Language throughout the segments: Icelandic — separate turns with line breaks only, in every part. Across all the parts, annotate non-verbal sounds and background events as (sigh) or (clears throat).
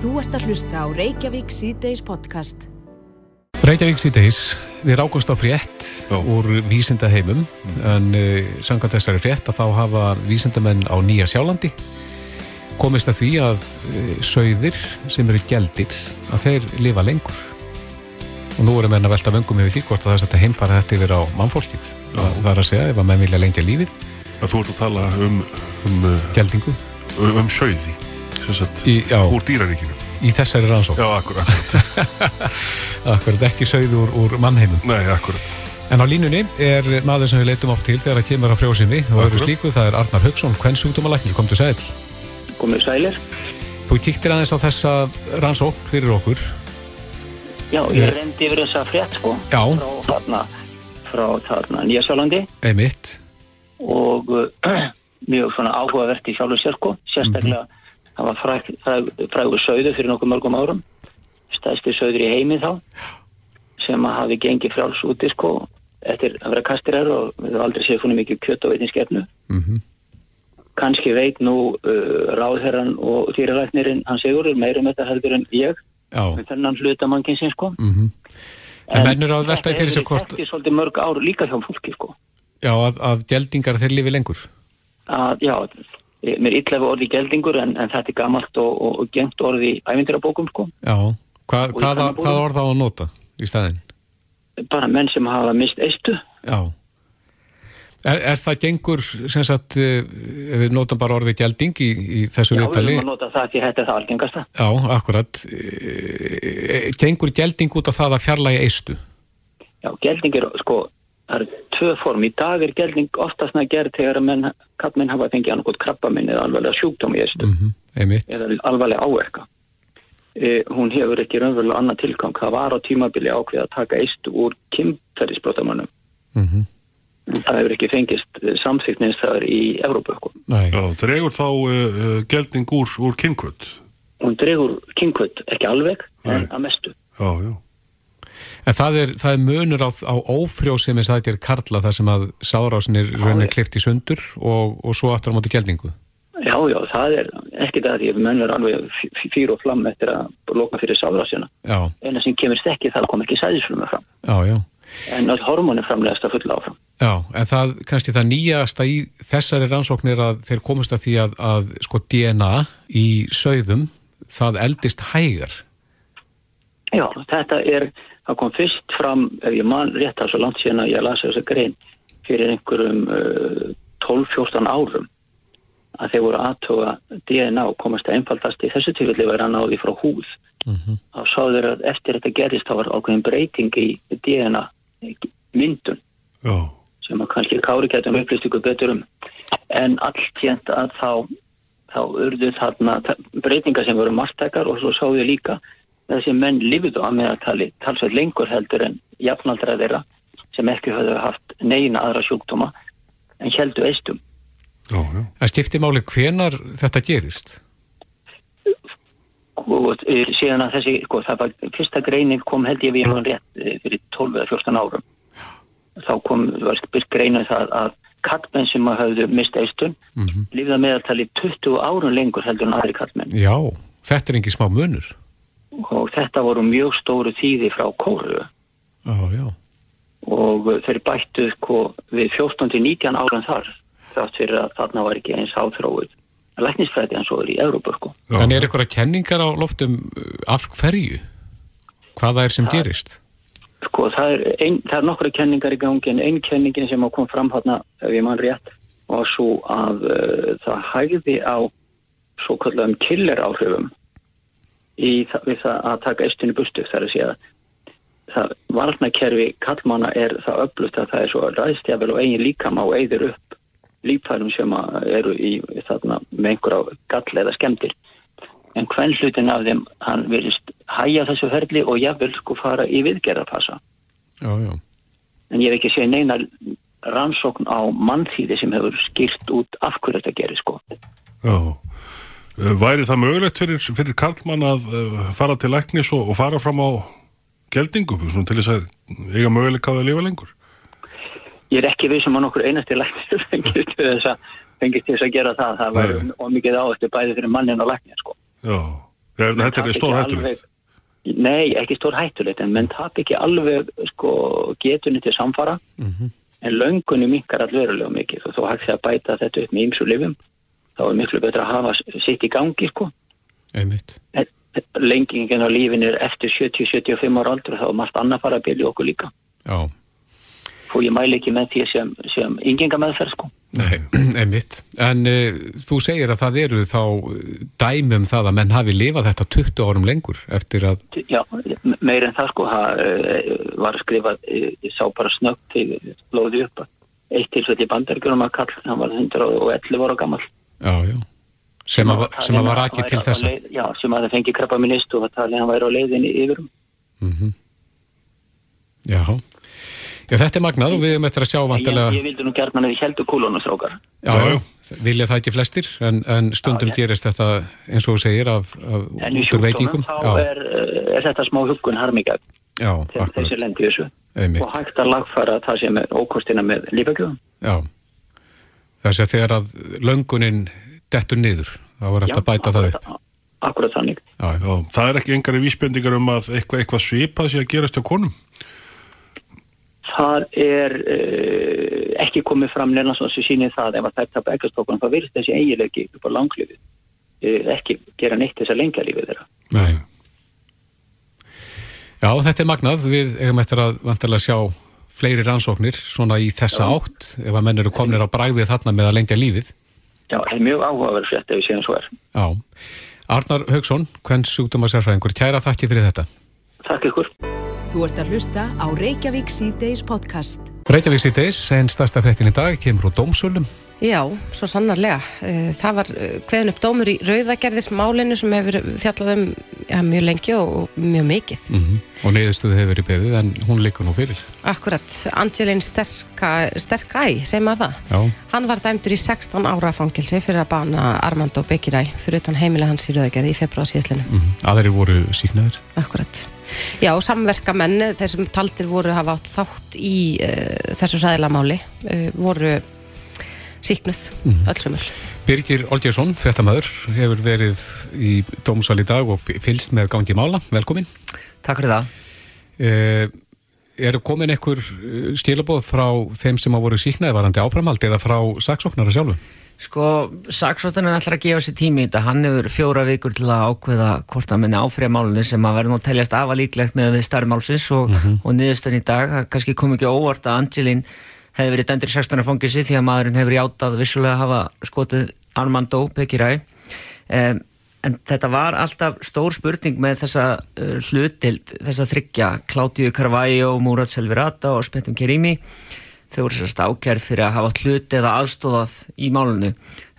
Þú ert að hlusta á Reykjavík C-Days podcast.
Reykjavík síðdeis, við rákumst á frétt
Já.
úr vísindaheimum en uh, samkvæmt þessari frétt að þá hafa vísindamenn á Nýja Sjálandi komist að því að uh, sögðir sem eru gældir að þeir lifa lengur. Og nú erum við að velta vöngum yfir því hvort að þess að heimfara þetta yfir á mannfólkið. Það er að segja ef að menn vilja lengja lífið.
Að þú ert að tala um, um,
gældingu
um, um sauði. sem sagt,
í, já,
úr dýraríkinu
í þessari rannsók
Já, akkurat, (laughs)
akkurat ekki sögð úr, úr mannheimum
nei, akkurat
En á línunni er maður sem við leitum oft til þegar það kemur á frjósinni og öðru
Akkurat.
slíku, það er Arnar Haugsson, hvern sjúkdómalækni, komdu sæl.
komið sælir.
Þú kíktir aðeins á þessa rannsókn fyrir okkur.
Já,
Ég-
ég reyndi yfir þessa frétt sko
Já.
frá þarna, frá þarna Nýjasjálandi
Einmitt.
og uh, (clears throat) mjög svona áhugavert í sjálfur sér sko, sérstaklega það var fræg, fræg, frægur sögðu fyrir nokkuð mörgum árum, stæðsti sögður í heimi þá sem að hafi gengið frjáls úti sko eftir að vera kastirar og við höfum aldrei séð funni mikið kjött og veitinskefnu.
Mm
kannski veit nú uh, ráðherran og dýralæknirinn hann Sigurður meira um þetta heldur en ég þennan hluta mannkinsinn sko.
Mm En menn eru að velta í fyrir sér hvort,
Þetta er svolítið mörg ár líka hjá fólki sko.
já, að, að geldingar þeir lifi lengur.
að, já, mér illa við orði geldingur en, en þetta er gamalt og, og, og gengt orði ævindirabókum sko.
Já. Hva, hvaða, hvaða orð á að nota í staðinn?
bara menn sem hafa mist eistu
Já. Er, er það gengur, sem sagt, eh, ef við notum bara orðið gelding í, í þessu
já, við
viðtali?
erum að nota það því þetta er það algengasta
Já, akkurat. Eh, Gengur gelding út af það að fjarlægi eistu?
já, gelding er sko það eru tvö form, í dag er gelding oftast að gera þegar að menn, kallmenn hafa fengið annarkot krabba minn eða alvarlega sjúkdóm í eistu
Mm Einmitt.
eða alvarlega áverka. E, hún hefur ekki raunverulega annað tilgang. Það var á tímabili ákveð að taka eistu úr kynferðisbrotamönnum.
Mm
það hefur ekki fengist það er í Evrópu sko.
Nei.
Já, dregur þá uh, uh, gelding úr, úr kynkvöld
hún dregur kynkvöld ekki alveg en
Nei.
að mestu.
Já, já,
En það er, það er munur á, á ófrjósemi það er karla þar sem að sárásinir rauninni
já.
klift í sundur og, og svo aftur á móti geldingu.
já já það er ekki það því að menn er alveg f- fýr og flamm eftir að loka fyrir sáðrásina
Já,
eina sem kemur stekki það kom ekki sæðisflumur fram
já, já.
en all hormóni framlegast að fulla áfram
Já, en það, kannski það nýjasta í þessari rannsóknir að þeir komast að því að, að sko DNA í sauðum, það eldist hægar.
já þetta er það kom fyrst fram ef ég man rétt að svo langt síðan að ég lasa þessa grein fyrir einhverjum uh, 12-14 árum að þeir voru aðtuga DNA og komast að einfaldast í þessu tilfelli var að náði frá húð.
Mm
þá sáður að eftir þetta gerist þá var ákveðin breyting í DNA myndun
já,
sem að kannski Kári getum upplýst ykkur betur um. En allt tjent að þá þá urðu þarna breytingar sem voru margtækar og svo sáðu líka þessi menn lifiðu að meðaltali talsveit lengur heldur en jafnaldra þeirra sem ekki höfðu haft neina aðra sjúkdóma en heldu eistum
já, já.
En skipti máli hvenar þetta gerist?
og eh, síðan að þessi, sko, það var fyrsta greinin kom held ég við hann rétt eh, fyrir 12 eða 14 árum þá kom, var spyrt greinin það að kallmenn sem að hafðu mist eistun mm -hmm. lifða meðaltali 20 árun lengur heldur en aðri kallmenn
Já, þetta er ekki smá munur.
Og þetta voru mjög stóru tíði frá kóru
Já, já.
og þeir bættu sko, við 14-19 árum þar þátt fyrir að þarna var ekki eins áþróið læknisfræði eins og er í Európa sko.
Já.
En er eitthvað kenningar á loftum uh, af hverju? Hvaða er sem gerist?
Sko, það er, ein, það er nokkra kenningar í gangi en einn kenningin sem kom fram hérna, ef ég mann rétt, var svo að uh, það hægði á svo kallum killer áhrifum það, við það að taka eistunni bustu þar að segja það varnakerfi kallmanna er það öflugt að það er svo ræðstjafel og eigin líkama og eigður upp lífærum sem að eru í þarna með einhverja gall eða skemmtir en hvern hlutin af þeim hann vilist hæja þessu ferli og jafnvel sko fara í
já.
en ég hef ekki séð neina rannsókn á mannþýði sem hefur skýrt út af hverju þetta gerir sko
já. Uh, Væri það mögulegt fyrir, fyrir Karlmann að uh, fara til læknis og, og fara fram á geldingu til þess að eiga möguleika á að lifa lengur?
ég er ekki við sem að nokkur einasti læknir (laughs) fengist til þess að þess að gera það það var
Nei.
ómikið á eftir bæði fyrir mannin og læknir sko
Já. Þegar þetta er stór hættulegt.
alveg- Nei, ekki stór hættulegt en menn tap ekki alveg sko, getunni til samfara en löngunni minkar allverulega mikið og þó hægt sé að bæta þetta upp með ýmsu lifum þá er miklu betra að hafa sitt í gangi sko.
einmitt.
En lengingin á lífin er eftir 70-75 ára aldur þá er margt annað fara að byrja okkur líka
Já,
og ég mæli ekki með því sem, sem ynginga meðferð sko.
nei, (clears throat) einmitt. En uh, þú segir að það eru þá eh, dæmum það að menn hafi lifað þetta 20 árum lengur eftir að,
Já, meir en það sko það eh, var skrifað, eh, ég sá bara snöggt til blóði upp eitt tilfell í bandaríkjunum að kall, hann var 111 ára gammal
já, já, sem að, sem að var ekki til þessa.
Já, sem að það fengi krabba minist og það talið hann væri á leiðinni yfirum
Mm Já, já, þetta er magnað og við erum eftir að sjá
ég,
vantilega,
ég vildi nú gert mann að við heldur kúlunum strókar
já, já, vilja það ekki flestir, en, en stundum
Já,
gerist þetta eins og þú segir af, af
en í sjúkdómum
veitingum.
þá er, eh, er þetta smá huggun harmingað
já, akkurat,
þessi lendi þessu.
Einmitt.
og hægt að lagfæra það sem er ókostina með lífagjöfum
Já, þess að þegar að löngunin dettur niður, þá er þetta að bæta það upp.
Akkurat þannig
Já, já,
það er ekki engari vísbendingar um að eitthvað, eitthvað svipað sé að gerast hjá konum.
það er uh, ekki komið fram neina sem sýnir það ef að þær tapa ekkastokkunum þá virðist þessi eiginleiki upp á langlífið uh, ekki gera neitt þess að lengja lífið þeirra
nei. Já, þetta er magnað, við eigum eftir að vantilega sjá fleiri rannsóknir svona í þessa átt, ef að menn eru komnir á bragðið þarna með að lengja lífið.
Já, það er mjög áhugaverð frétt ef við séum svo er
Já, Arnar Haugsson, hvern sjúkdómasérfræðingur, kæra þakki fyrir þetta.
Takk ykkur
Þú ert að hlusta á Reykjavík C-Days podcast.
Reykjavík síðdeis, en stærsta fréttin í dag, kemur úr dómsölum.
Já, svo sannarlega. Eh, Það var hveðin upp dómur í rauðagerðismálinu sem hefur fjallað um ja, mjög lengi og mjög mikið.
Mm Og niðurstuðu hefur verið beðið, en hún likur nú fyrir.
Akkurat, Angelin Sterka, Sterkæ, segir maður það.
Já,
Hann var dæmdur í 16 ára fangilsi fyrir að bana Armando Bekiræ fyrir utan heimilega hans í rauðagerði í februar síðslinu.
mm aðri voru síknaður.
Akkurat. Já, samverkamenn, þeir sem taldir voru hafa átt þátt í uh, þessu sæðilamáli, uh, voru síknuð, mm. öll sömul.
Birgir Olgjesson, fréttamaður, hefur verið í dómsal í dag og f- fylgst með gangi mála. Velkomin.
Takk fyrir það.
Eh, eru komin einhver stilabóð frá þeim sem að voru síknaði varandi áframhald eða frá saksóknara sjálfu?
Sko, saksóttunum ætlar að gefa sér tími í þetta. Hann hefur fjóra vikur til að ákveða hvort að minni áfriða málunni sem að verða nú að teljast afa líklegt með við starri málsins og, og niðurstöðin í dag. Það kannski kom ekki óvart að Angelin hefði verið dæmdur í 16. fangisi því að maðurinn hefur játað vissulega að hafa skotið Armando Bekiræ. Um, en þetta var alltaf stór spurning með þessa uh, hlutild, þessa þryggja, Claudio Carvalho, Murat Selvirata og Spettum Kerimi. Þau voru sérst ákjærð fyrir að hafa hlut eða aðstóðað í málunni.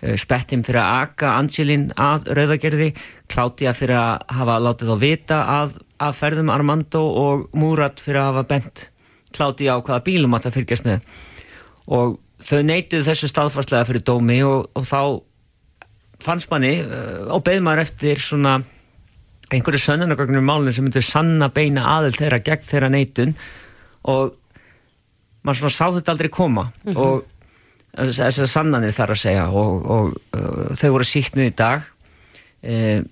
Uh, Spettim fyrir að aka Angelin að rauðagerði, Claudia fyrir að hafa látið þá vita að, að ferðum Armando og Murat fyrir að hafa bent Claudia á hvaða bílum að það fylgjast með. Og þau neituð þessu staðfarslega fyrir dómi og, og þá fannst manni uh, og beð maður eftir svona einhverju sönnunagögnum málunum sem myndir sanna beina aðild þeirra gegn þeirra neitun. Og maður svona sá þetta aldrei koma. Og þessar sannanir þar að segja og, og uh, þau voru síknuð í dag uh,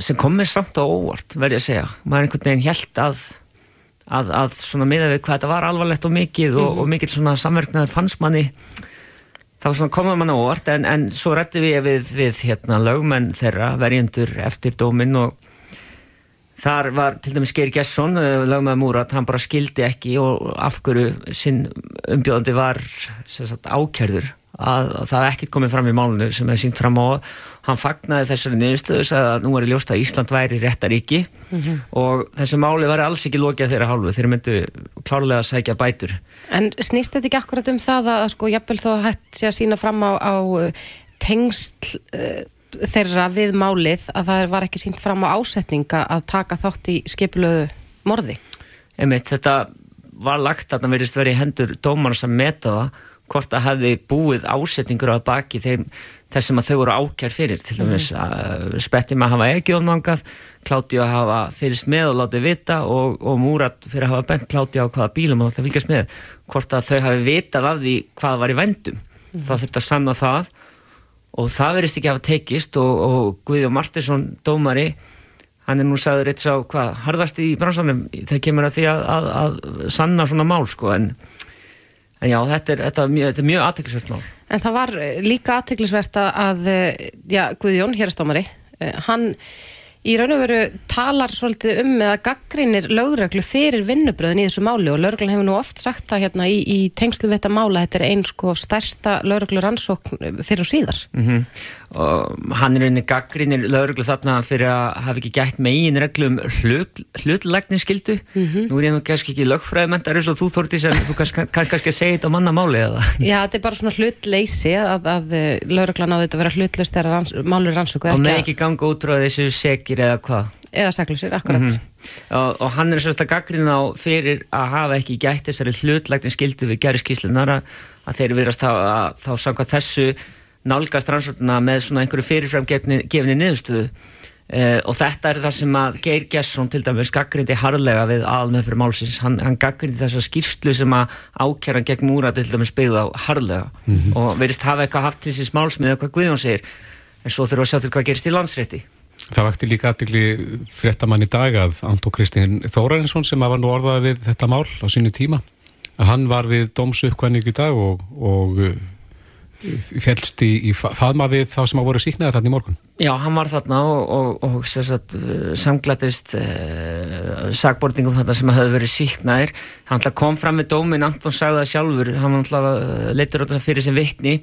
sem kom mér samt á óvart verði að segja, maður einhvern veginn held að að, að svona miða við hvað þetta var alvarlegt og mikið og, og mikill svona samverknaður fannst manni það var svona komað mann á óvart en, en svo rætti við við, við hérna lögmenn þeirra verjendur eftir dóminn og þar var til dæmis Geir Gesson lögmaður Múrat, hann bara skildi ekki og af hverju sinn umbjóðandi var sagt, ákjærður að, að það ekkert komið fram í málunum sem er sínt fram á hann fagnaði þessari niðurstöðu sagði að nú er ljóst að Ísland væri réttaríki og þessu máli var alls ekki lokið þeirra hálfu, þeir myndu klárlega að sækja bætur.
En snýst þetta ekki akkurat um það að sko jafnvel þó hætt sé að sína fram á, á uh, tengsl uh, þeirra við málið að það var ekki sínt fram á ásetninga að taka þátt í skipulöðu morði?
Einmitt, þetta var lagt að það verðist verið í hendur dómarna sem meta það hvort það hefði búið ásetningur á baki þeim, þessum að þau voru ákjær fyrir til dæmis mm. að hafa ekki ónmangað, Klátti að hafa fyrst með og látið vita og, og Múrat fyrir að hafa bent Klátti á hvaða bílum og það fylgjast með, hvort að þau hafi vitað af því hvað var í vendum mm. það þurfti að sanna það og það verðist ekki hafa tekist og, og Guðjón Martinsson dómari hann er nú sagður eitt sá hvað harðast í bransanum þegar kemur að því að, að, að sanna svona mál sko en, en já þetta er, þetta er mjög, mjög aðteklisvert mál
En það var eh, líka aðtiklisvert að, eh, já, Guðjón, hérastómari, hann í raun og veru talar svolítið um eða gaggrinir lögreglu fyrir vinnubröðin í þessu máli og lögreglan hefur nú oft sagt það hérna í, í tengslu við þetta mála þetta er einn sko stærsta lögreglu rannsókn fyrir og síðar
mm -hmm. Og hann er einnig gaggrinir lögreglu þarna fyrir að hafa ekki gætt megin reglum hlut, hlutlegninskildu mm -hmm. nú er ég nú kannski ekki lögfræðmentar eins og þú Þórtís en þú kannski, kannski að segja þetta á mannamáli eða?
Já þetta er bara svona hlutleysi að, að lögreglan á þetta vera hlutlust þegar ranns, málur rannsóku
og með ekki ganga útráð þessu segir eða hvað?
Eða saklusir, akkurat mm -hmm.
og, og hann er svolítið að gaggrina á fyrir að hafa ekki gætt þessari hlutlegninskildu við gerðskíslunar að, að þeir nálgast rannsóknuna með svona einhverju fyrirframgefni niðurstöðu uh, og þetta er það sem að Geir Gesson til dæmis gaggrindi harðlega við almið fyrir málsins, hann, hann gaggrindi þessa skýrslu sem að ákjæran gegn múra til dæmis byggða harðlega mm -hmm. og verðist hafa eitthvað haft til síns málsmið eða hvað Guðjón segir, en svo þurfum við að sjá til hvað gerist í landsrétti.
Það vakti líka aðdegli fréttamann í dag að Antó Kristinn Þórarinsson sem var nú orðað við þetta mál á sínu tíma, hann var við dómsuppkvæmning í dag og, og félst í, í faðma við þá sem á voru síknaðar hann í morgun?
Já, hann var þarna og, og, og sagt, samglætist uh, sagbortingum þarna sem hafði verið síknaðir hann kom fram með dómin Anton sagði það sjálfur, hann uh, leitur þetta fyrir sem vittni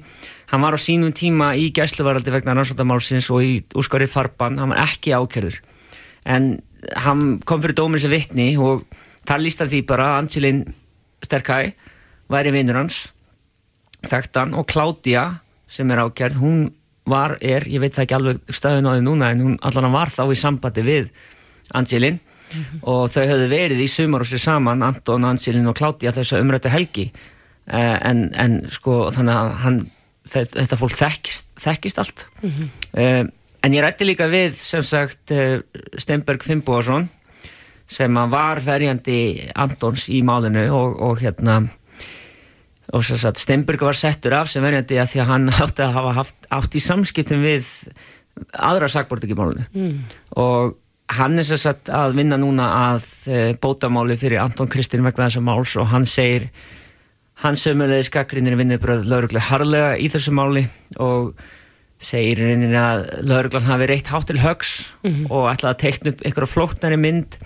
hann var á sínum tíma í gæsluvaraldi vegna rannsóttamálsins og í úrskári farban hann var ekki ákjörður en hann kom fyrir dómin sem vittni og það lísta því bara að Angelin Sterkæ væri vinnur hans þekktan og Kládia sem er ákjærð, hún var, er, ég veit það ekki alveg stöðun á því núna en hún allan var þá í sambandi við Angelin mm -hmm. og þau höfðu verið í sumar og sér saman, Anton, Angelin og Kládia þess að umrættu helgi eh, en, en sko þannig að hann, þetta fólk þekkist, þekkist allt mm -hmm. en ég rætti líka við sem sagt eh, Steinberg Fimboðarsson sem var verjandi Antons í málinu og, og hérna og svo að Steinberg var settur af sem verjandi að því að hann átti að hafa haft, átt í samskiptum við aðra sakbort ekki málunni mm. og hann er svo að að vinna núna að e, bótamáli fyrir Anton Kristinn vegna þessa máls og hann segir hann sömulegði skakrinir vinnubröð lauruglega harlega í þessu máli og segir reynin að lauruglan hafi reitt hátt til högs mm -hmm. og ætlaði að teikna upp einhverja flóknari mynd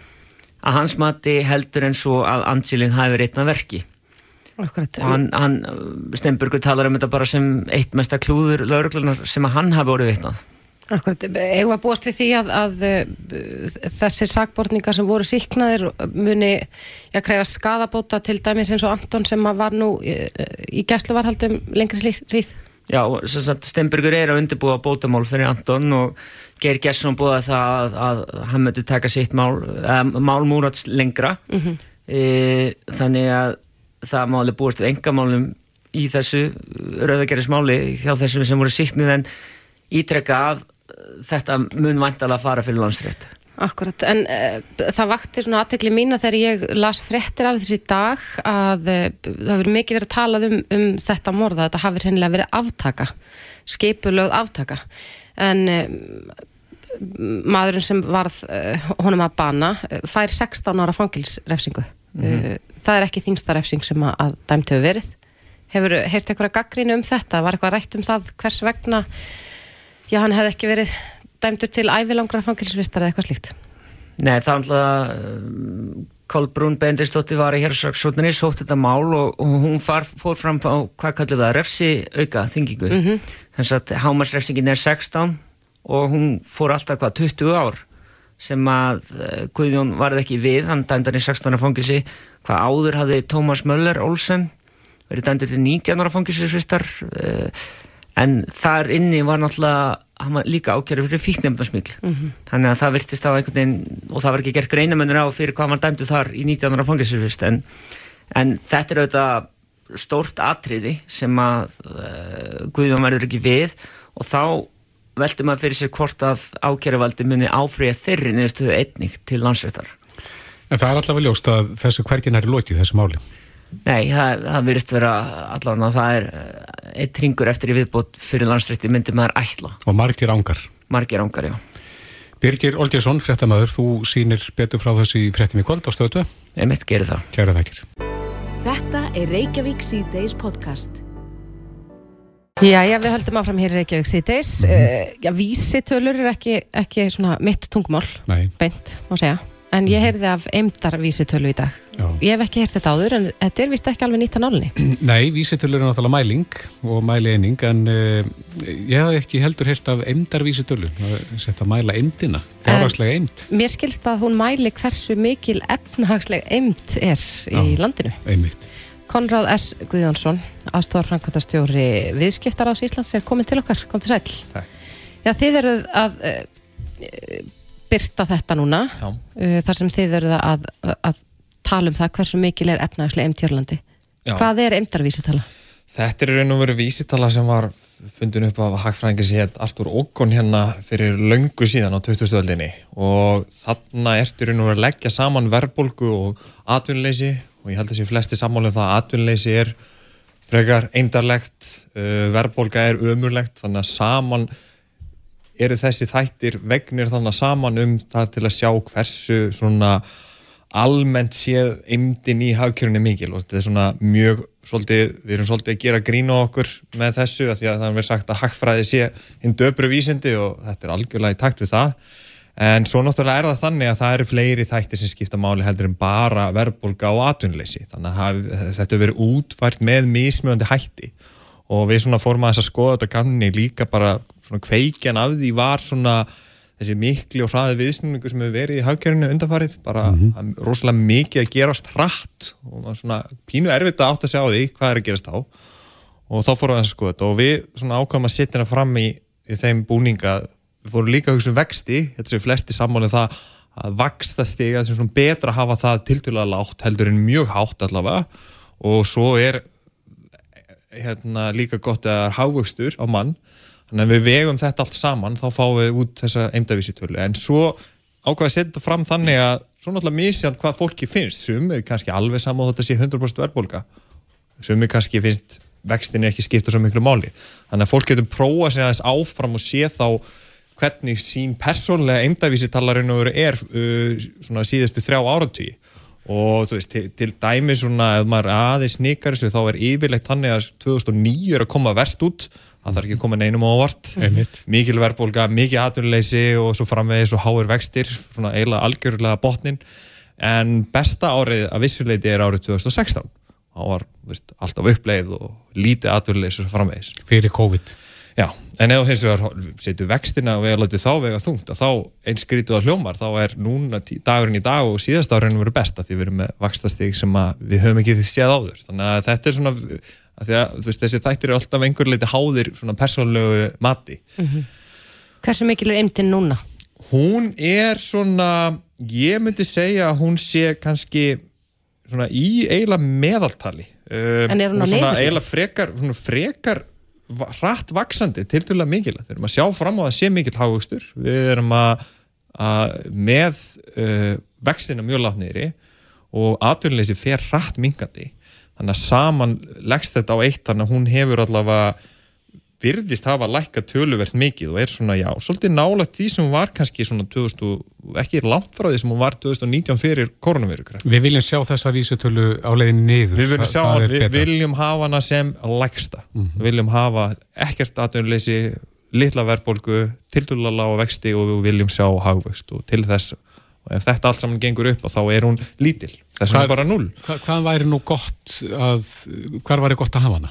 að hans mati heldur en svo að Angelin hafi reitt með verki hann, hann Steinburgur talar um þetta bara sem eitt mesta klúður lauruglunar sem að hann hafi orðið vitnað.
Akkurat, eigum að búast við því að, að þessir sakbortningar sem voru síknaðir muni að kræfa skadabóta til dæmis eins og Anton sem var nú í, í gæsluvarhaldum lengri hríð?
Já, Steinburgur er að undirbúa bótamál fyrir Anton og Geir Gesson búið að það að, að hann möttu taka sitt mál, málmúrats lengra. Mm -hmm. e, þannig að það má alveg búist við engamálum í þessu rauðagerðismáli hjá þessum sem voru síknið en ítrekka að þetta mun vantala að fara fyrir landsrétt.
Akkurat, en uh, það vakti svona aðtekli mína þegar ég las frettir af þessu dag að uh, það verið mikið verið að tala um, um þetta morða, þetta hafi hennilega verið aftaka, skipulögð aftaka, en uh, maðurinn sem varð honum að bana fær 16 ára fangilsrefsingu Mm -hmm. Það er ekki þingstarefsing sem að dæmt hefur verið. Hefur heyrst eitthvað gaggrínu um þetta? Var eitthvað rætt um það hvers vegna já, hann hefði ekki verið dæmtur til ævilangra fangilsvistar eða eitthvað slíkt?
Nei, það er alltaf Kolbrún Bendistóttir var í hérsraksvotninni sótt þetta mál og, og hún far, fór fram á hvað kallur það, refsi auka þingingu. Mm -hmm. Þannig að hámarsrefsingin er 16 og hún fór alltaf hvað 20 ár sem að eh, Guðjón varði ekki við, hann dæmdar í 16. fangilsi, hvað áður hafði Tómas Möller Olsen verið dæmdur til 19. fangilsisvistar eh, en þar inni var náttúrulega, hann var líka ákjörður fyrir fíknefndarsmíl, mm -hmm. þannig að það virtist á einhvern veginn, og það var ekki gert greinamennur á fyrir hvað hann dæmdur þar í 19. fangilsisvist en, en þetta er auðvitað stórt atriði sem að uh, Guðjón verður ekki við og þá veldur maður fyrir sér hvort að ákjæruvaldi muni áfriða þeirri neðustuðu einnig til landsrættar.
En það er allavega ljóst að þessu hvergin er lótið þessu máli?
Nei, það, það virðist vera allavega að það er eh, eitt ringur eftir í viðbót fyrir landsrætti myndi maður ætla.
Og margir ángar?
Margir ángar, já.
Birgir Olgesson, fréttamaður, þú sýnir betur frá þessi fréttum í kvöld á stöðu 2.
Ég mitt gerir það.
Kæra þakkir.
Þetta er Reykjavík C-Days podcast.
Já, já, við höldum áfram hér í Reykjavík síðdeis. Mm -hmm. Já, vísitölur er ekki, ekki svona mitt tungmál,
Nei,
beint, má segja. En ég heyrði af eimdar vísitölu í dag.
já.
Ég hef ekki heyrt þetta áður, en þetta er vist ekki alveg nýtt að nálinni. (clears throat)
Nei, vísitölur er náttúrulega mæling og mæli eining, en uh, ég hef ekki heldur heyrt af eimdar vísitölu. Það setja að mæla eimdina, fjárhagslega eimd.
Mér skilst að hún mæli hversu mikil efnahagsleg eimt er í landinu.
Einmitt.
Konráð S. Guðjónsson, aðstofar Frankværtastjóri viðskiptaráðs Íslands er komin til okkar, kom til sæl.
Takk.
Já, þið eruð að uh, byrta þetta núna, uh, þar sem þið eruð að, að, að tala um það hversu mikil er efnahagsleg eimt hér á landi.
Já.
Hvað er eimdarvísitala?
Þetta er raun og veru vísitala sem var fundin upp af hagfræðingi sem hétt Artur Ókon hérna fyrir löngu síðan á 2000 öldinni og þarna ertu raun og veru að leggja saman verðbólgu og atvinnleysi og ég held að sé flesti sammálið það að atvinnleysi er frekar eindarlegt, uh, verðbólga er ömurlegt þannig að saman eru þessi þættir vegnir þannig saman um það til að sjá hversu svona almennt séð eimdin í hagkjörunni mikil. Og þetta er svona mjög svolítið, við erum svolítið að gera grín á okkur með þessu að því að það er verið sagt að hagfræði sé hinn döpru vísindi og þetta er algjörlega í takt við það en svo náttúrulega er það þannig að það eru fleiri þættir sem skipta máli heldur en bara verðbólga og atvinnleysi þannig að þetta hefur verið útfært með mismjöndi hætti. Og við svona fórum að þess að skoða þetta kanni líka bara svona kveikjan af því var svona þessi mikli og hraði viðsnúningu sem hefur verið í hagkjörinu undanfarið, bara mm -hmm. rosalega mikið að gerast hratt og svona pínu erfitt að átt að segja á því hvað er að gerast á og þá fórum við að skoða þetta. Og við svona ákvæmum að setja hérna fram í, í þeim búninga, við fórum líka að hugsa um vexti, þetta sem flesti sammálið það að vaksta stiga sem svona betra að hafa það tildulega lágt heldur en mjög hátt allavega. Og svo er hérna, líka gott að er hávöxtur á mann. Þannig að við vegum þetta allt saman þá fáum við út þessa eimdavísitölu. En svo ákvaði að setja fram þannig að svo náttúrulega misjant hvað fólki finnst. Sumi kannski alveg saman þetta sé 100% verðbólka sumi kannski finnst vextin ekki skipta svo miklu máli. Þannig að fólk getur prófa sig aðeins áfram og sé þá hvernig sín persónlega eimdavísitalarinn er uh, síðustu þrjá áratví og þú veist, til, til dæmi svona ef maður aðeins nikar þessu þá er yfirleitt þannig að 2009 er að koma verst út. Það þarf ekki að koma neinum á óvart.
Einmitt.
mikil verðbólga, mikið atvinnuleysi og svo framvegis og háir vextir svona eiginlega algjörlega botnin en besta árið að vissuleiti er árið 2016 þá var veist, alltaf uppleið og lítið atvinnuleysi framvegis.
Fyrir COVID.
Já, en ef þú hins vegar setur vextina og erum látið þá vega þungt að þá eins skrítu að hljómar, þá er núna dagurinn í dag og síðast árið verið besta því við erum með vaxtastig sem að við höfum ekki því séð áður, þannig að þetta er svona að að þú veist, þessi þættir eru alltaf einhver leiti háðir svona persónlegu mati.
Hversu mikil er eimtin núna?
hún er svona ég myndi segja að hún sé kannski svona í eiginlega meðaltali. Um,
En er hún á
og svona eiginlega frekar, svona frekar hratt vaksandi, tildulega mikilvægt. Við erum að sjá fram á að sé mikill hávöxtur við erum að, að með uh, vextina mjög látt niðri og atvinnleysi fer hratt mingandi þannig að saman leggst þetta á eitt þannig að hún hefur allavega virðist hafa lækka töluvert mikið og er svona já, svolítið nálægt því sem var kannski svona 2000, og- ekki langt frá því sem hún var 2019 fyrir koronavirukra
Við viljum sjá þessa vísutölu á leiðin niður.
Við viljum sjá, við viljum hafa hana sem lægsta. Við viljum hafa ekkert atvinnuleysi, litla verðbólgu, tildulega lága vexti og við viljum sjá hagvöxt og til þess og ef þetta allt saman gengur upp þá er hún lítil. Þess
Hvað-
vegna bara null.
Hva, hvað væri nú gott að, hvar væri gott að hafa hana?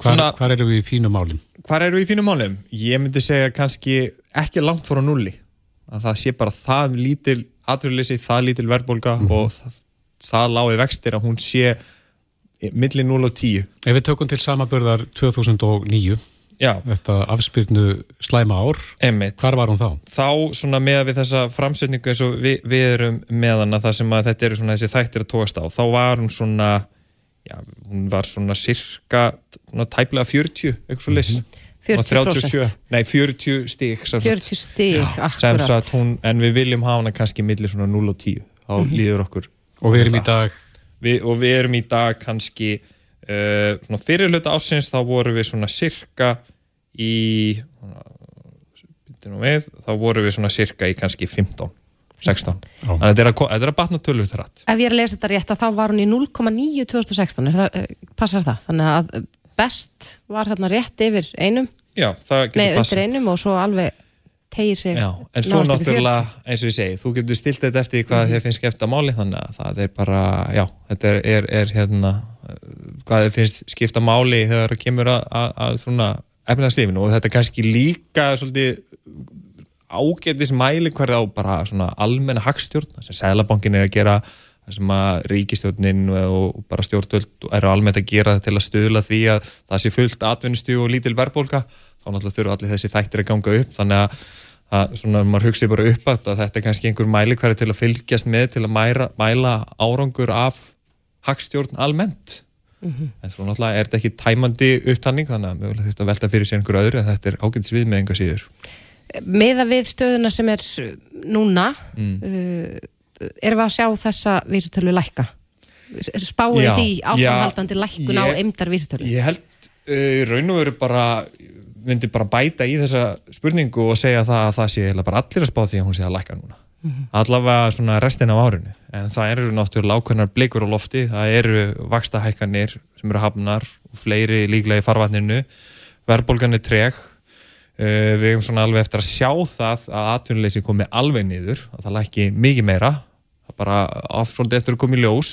Hvar,
Svona-
hvar eru við í fínum málum?
Hvar eru við í fínum málum? Ég myndi segja kannski ekki langt fór á nulli. Að það sé bara það lítil atvinnuleysi, það lítil verðbólga og það, það lági vextir að hún sé milli 0 og 10.
Ef við tökum til samaburðar 2009,
Já,
þetta afspyrnu slæma ár,
emmitt.
hvar var hún þá?
þá svona með við þessa framsetningu eins og við, við erum með hana það sem að þetta eru svona þessi þættir að tóast á þá var hún svona já, hún var svona cirka svona tæplega 40, eitthvað svo lis
40%.
nei 40 stík
40 stig,
sem
akkurat.
hún, en við viljum hafa hana kannski millir svona 0 og 10 þá líður okkur
Og við erum í dag,
við, og við erum í dag kannski uh, svona fyrir hluta ásins þá vorum við svona cirka í nú við, þá voru við svona cirka í kannski 15, 16 þannig að þetta er að, þetta er að batna tölvu þetta rætt
Ef ég er að lesa þetta rétt að þá var hún í 0,9 2016, er það, eh, passar það? Þannig að best var hérna rétt yfir einum,
Já, það
nei undir einum og svo alveg tegið sig
Já, en svo náttúrulega, eins og ég segi, þú getur stilt þetta eftir hvað
Mhm.
þér finnst skipta máli, þannig að það er bara, já, þetta er, er, er hérna, uh, hvað þér finnst skipta máli þegar það kemur að, að, að svona efnarslífinu og þetta er kannski líka svolítið ágætis mæli hverða á bara svona almenna hagstjórn, sem Sælabankin er að gera, sem að ríkistjórnin og bara stjórnvöld eru almennt að gera til að stuðla því að það sé fullt atvinnustjú og lítil verðbólka, þá náttúrulega þurfa allir þessi þættir að ganga upp, þannig að að svona maður hugsi bara upp að þetta er kannski einhver mælikværi til að fylgjast með til að mæra, mæla árangur af hagstjórn almennt. En svo náttúrulega er þetta ekki tæmandi upptalning þannig að mögulega þetta velta fyrir sér einhver öðru en þetta er ágætis við með einhver síður
Meða við stöðuna sem er uh, núna
Mm.
uh, erum við að sjá þessa vísutölu lækka? S- Spáið
Já,
því áframhaldandi lækkun á eimdar vísutölu?
Ég held uh, raun og veru bara myndi bara bæta í þessa spurningu og segja það að það sé bara allir að spá því að hún sé að lækka núna. Allavega svona restin af árinu. En það eru náttúrulega ákveðnar blikur á lofti. Það eru vakstahækkanir sem eru hafnar og fleiri líklega í farvatninu. Verðbólgan er treg við hefum svona alveg eftir að sjá það að atvinnuleysi komi alveg niður að það lækki mikið meira. Það bara svolítið eftir að komi ljós.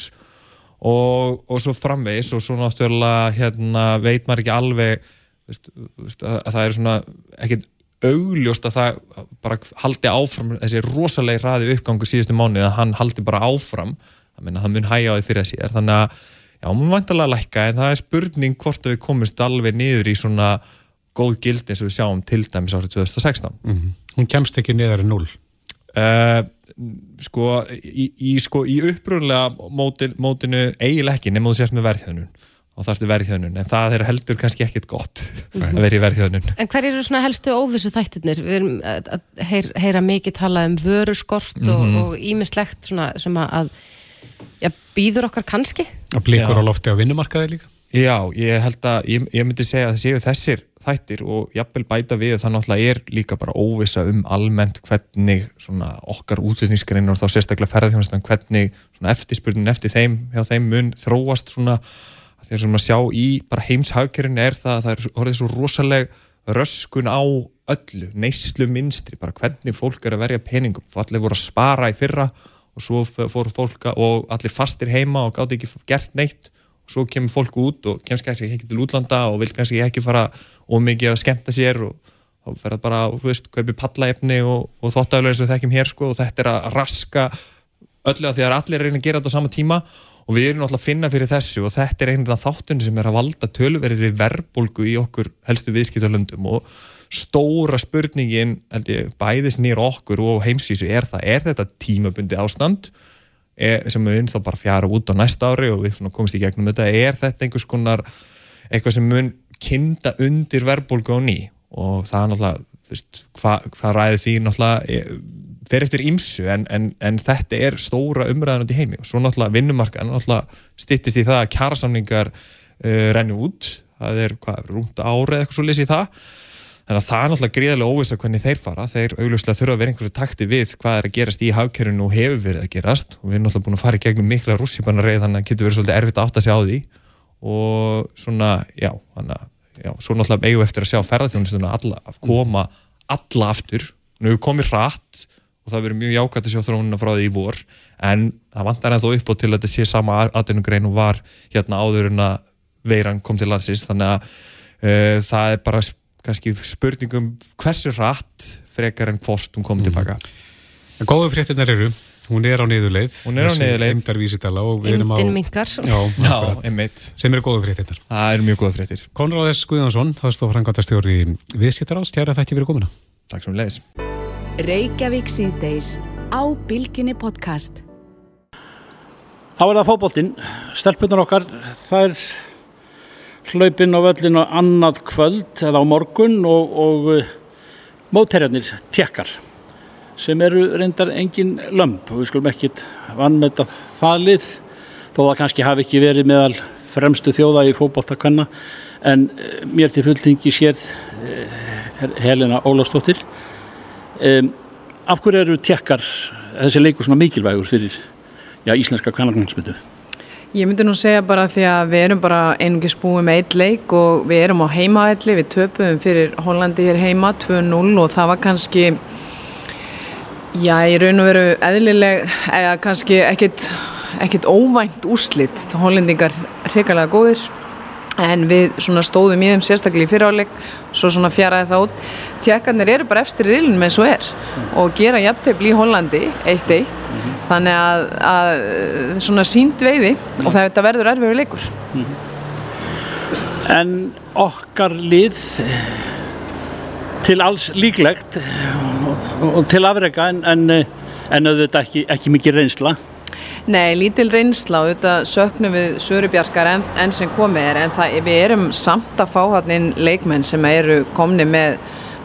Og, og svo framvegis og svo náttúrulega hérna, veit maður ekki alveg veist, veist, að, að það er svona ekkert augljóst að það bara haldi áfram þessi rosalegi hraði uppgangu síðustu mánuði að hann haldi bara áfram. Það meina það mun hæja á því fyrir að síðar þannig að já, mun vantarlega lækka en það er spurning hvort að við komumst alveg niður í svona góð gildi eins og við sjáum til dæmis árið 2016
Mhm. Hún kemst ekki neðar en 0
Uh, sko, í, í, sko, í upprúðlega mótin, mótinu eiginlega ekki nema þú sést með verðhjöðnun og það erstu verðhjöðnun, en það er heldur kannski ekkit gott að vera í verðhjöðnun
En hver eru svona helstu óvissu þættirnir? Við erum að, að heyr, heyra mikið talað um vöruskort
Mhm.
og, og ímislegt svona sem að, að já, býður okkar kannski?
og blikur á lofti á vinnumarkaði líka
Já, ég held að, ég, ég myndi segja að það séu þessir þættir og jafnvel bæta við það náttúrulega er líka bara óvissa um almennt hvernig svona okkar útflutningsgrein og þá sérstaklega ferðarþjónustan hvernig svona eftirspurnin eftir þeim hjá þeim mun þróast svona. Þeir sem að sjá í bara heimshagkerinu er það að það er orðið svo rosaleg röskun á öllu, neyslu minstri, bara hvernig fólk er að verja peningum, allir voru að spara í fyrra og svo fór fólk að- og allir fastir heima og gáti ekki gert neitt svo kemur fólk út og kemst kannski ekki til útlanda og vil kannski ekki fara ómikið að skemmta sér og þá fer það bara, þú veist, kaupi pallaefni og, og þóttaflega eins og við þekkjum hér sko og þetta er að raska öllu að því að allir reyna að gera þetta á sama tíma og við erum náttúrulega að finna fyrir þessu og þetta er einhvern þáttunni sem er að valda tölverðir verðbólgu í okkur helstu viðskiptalöndum og stóra spurningin held ég, bæðis nýr okkur og heimsísu er það, er þetta tímabundi ástand er, sem vinn þá bara fjara út á næsta ári og við komumst í gegnum þetta, er þetta einhvers konar eitthvað sem mun kinda undir verðbólgu á ný? Og það er náttúrulega, hvað hva ræði því náttúrulega eh, fer eftir ímsu en, en, en þetta er stóra umræðan í heimi. Og svo náttúrulega vinnumarkan náttúrulega styttist í það að kjærasamningar uh, renni út, það er hvað, rúmt árið eitthvað svo í það þannig að það er náttúrulega gríðarlega óvisa hvernig þeir fara. Þeir augljóslega þurfa að vera einhverju takti við hvað er að gerast í hagkerfinu og hefur verið að gerast. Og við erum náttúrulega búin að fara í gegnum mikla rússipanna reið þannig að getur verið svolítið erfitt að átta sig á því. Og svona, já, þannig að svo náttúrulega eigum við eftir að sjá ferðarþjónustuna að koma alla aftur. Nú komið hratt og það verður mjög jákvæmt að sjá þróunina frá því í vor. En það vantar ennþá upp á til að þetta sé sama atvinnugrein og var hérna áður en að veiran kom til landsins. Þannig að uh, það er bara kannski spurningum hversu hratt frekar en hvort hún kom tilbaka
En góðu fréttinnar eru, hún er á niðurleið
Hún er á niðurleið.
Eimdar vísitala og við erum á
Indin minkar.
Já, (laughs)
Já, einmitt.
Sem eru góðu fréttinnar
Það eru mjög góða fréttir.
Konráð S. Guðjónsson, það stóð frangandastjóri viðskiptaráðs, kæra þætti fyrir komuna.
Takk sem leiðis
Reykjavík síðdeis á Bilginni podcast.
Þá er það fótboltinn, stelpunar okkar, það er hlaupinn á völlin og annað kvöld eða á morgun og, og uh, mótherjarnir tjekkar sem eru reyndar engin lömp og við skulum ekkit vannmeta það lið þó það kannski hafi ekki verið meðal fremstu þjóða í fótboltakvenna en uh, mér til fulltingi sér uh, Helena Ólafsdóttir Um, af hverju eru tjekkar þessi leikur svona mikilvægur fyrir já, íslenska kannarknarsmyndu?
Ég myndi nú segja bara því að við erum bara einungis búið með eitt leik og við erum á heimaðalli, við töpum fyrir Hollandi hér heima 2-0 og það var kannski já, í raun og veru eðlileg eða kannski ekkit, ekkit óvænt úslitt, hollendingar hrikalega góðir en við stóðum í þeim sérstaklega í fyriráleik svo fjaraði það út. Tjekkarnir eru bara efstir í rilun með svo er og gera jafntefni í Hollandi 1-1 þannig að, að svona sínt veiði og þetta verður erfiður leikur.
En okkar lið til alls líklegt og til afrega en, en, en auðvitað ekki, ekki mikið reynsla.
Nei, lítil reynsla og þetta söknum við Sörubjarkar enn en sem komið er en það, við erum samt að fá hann inn leikmenn sem eru komni með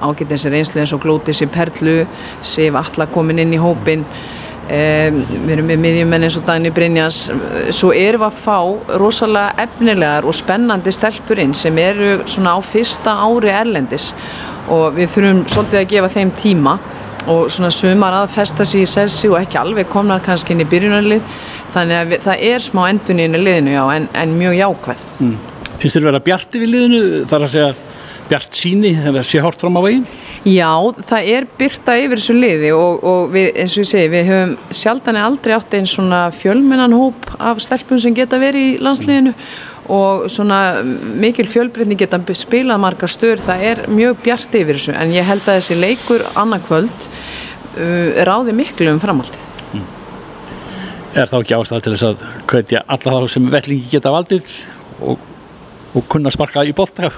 ágætins reynslu eins og glótis í Perlu, Sif Alla komin inn í hópin um, við erum með miðjumenn eins og Dagni Brynjans svo erum við að fá rosalega efnilegar og spennandi stelpurinn sem eru svona á fyrsta ári erlendis. Og við þurfum svolítið að gefa þeim tíma og svona sumar að festa sér í sessi og ekki alveg komnar kannski inn í byrjunarlið. Þannig að við, það er smá endun í liðinu já, en, en mjög jákvæð. Mm.
Finnst þér að vera bjart yfir liðinu? Þar að segja bjart síni eða sé hort fram á veginn?
Já, það er byrta yfir þessu liði og, og við, eins og ég segi, við höfum sjaldan aldrei átt einn svona fjölmennan hóp af stelpun sem geta verið í landsliðinu og svona mikil fjölbreytning geta spilað margar stöður, það er mjög bjart yfir þessu en ég held að þessi leikur annarkvöld uh, ráði miklu um framhaldið. Mm.
Er þá ekki ástæða til þess að hvetja alla þá sem vellingi geta valdið og, og kunna sparka í bolta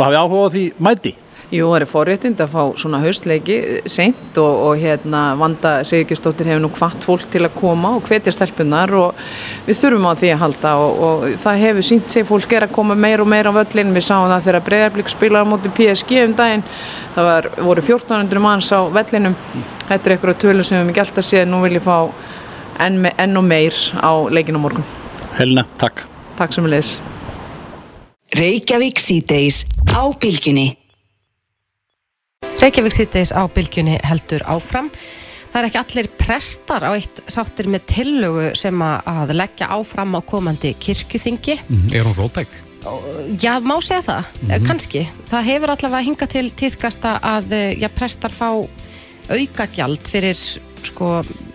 og hafi áhuga á því mæti?
Jú, það er forréttind að fá svona haustleiki seint og, og hérna Vanda Sigurgestóttir hefur nú hvart fólk til að koma og hvetja stelpunar og við þurfum á því að halda og, og það hefur sínt sig fólk er að koma meir og meir á völlin við sáum það þegar Breðarblik spilar á móti PSG um daginn, það var, voru 1400 manns á vellinum. Þetta er einhverja tölu sem við hefum ekki alltaf séð. Nú vil ég fá enn, enn og meir á leikinu morgun.
Helena, takk.
Takk sem við leis
Reykjavík síðdeis á bylginni
Reykjavík sýtteis á bylgjunni heldur áfram. Það er ekki allir prestar á eitt sáttir með tillögu sem að leggja áfram á komandi kirkjuþingi.
Mm, er hún rótæk?
Já, má segja það, mm -hmm. kannski. Það hefur allavega hingað til tíðkasta að já, prestar fá aukagjald fyrir sko,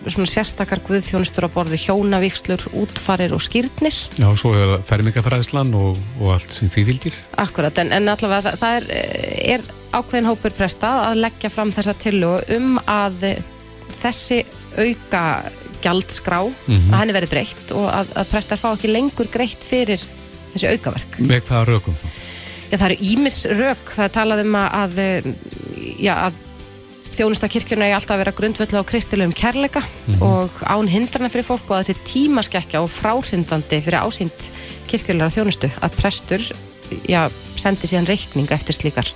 svona sérstakar guðþjónustur á borði hjónavíkslur, útfarir og skýrnir.
Já, svo er fermingafræðislan og, og allt sem því fylgir.
Akkurat, en, en allavega það, það er, er ákveðin hópur presta að leggja fram þessa tillugu um að þessi auka gjaldskrá mm -hmm. að henni verið breytt og að, að prestar fá ekki lengur greitt fyrir þessi aukaverk.
Með hvaða rökum þá?
Já, það eru ímis rök. Það er talað um að, já, að þjónustakirkjuna er alltaf að vera grundvöldu á kristilegum kærleika mm -hmm. og án hindrana fyrir fólk og að þessi tímaskekkja og fráhrindandi fyrir ásýnd kirkjulegar þjónustu að prestur já, sendi síðan reikning eftir slíkar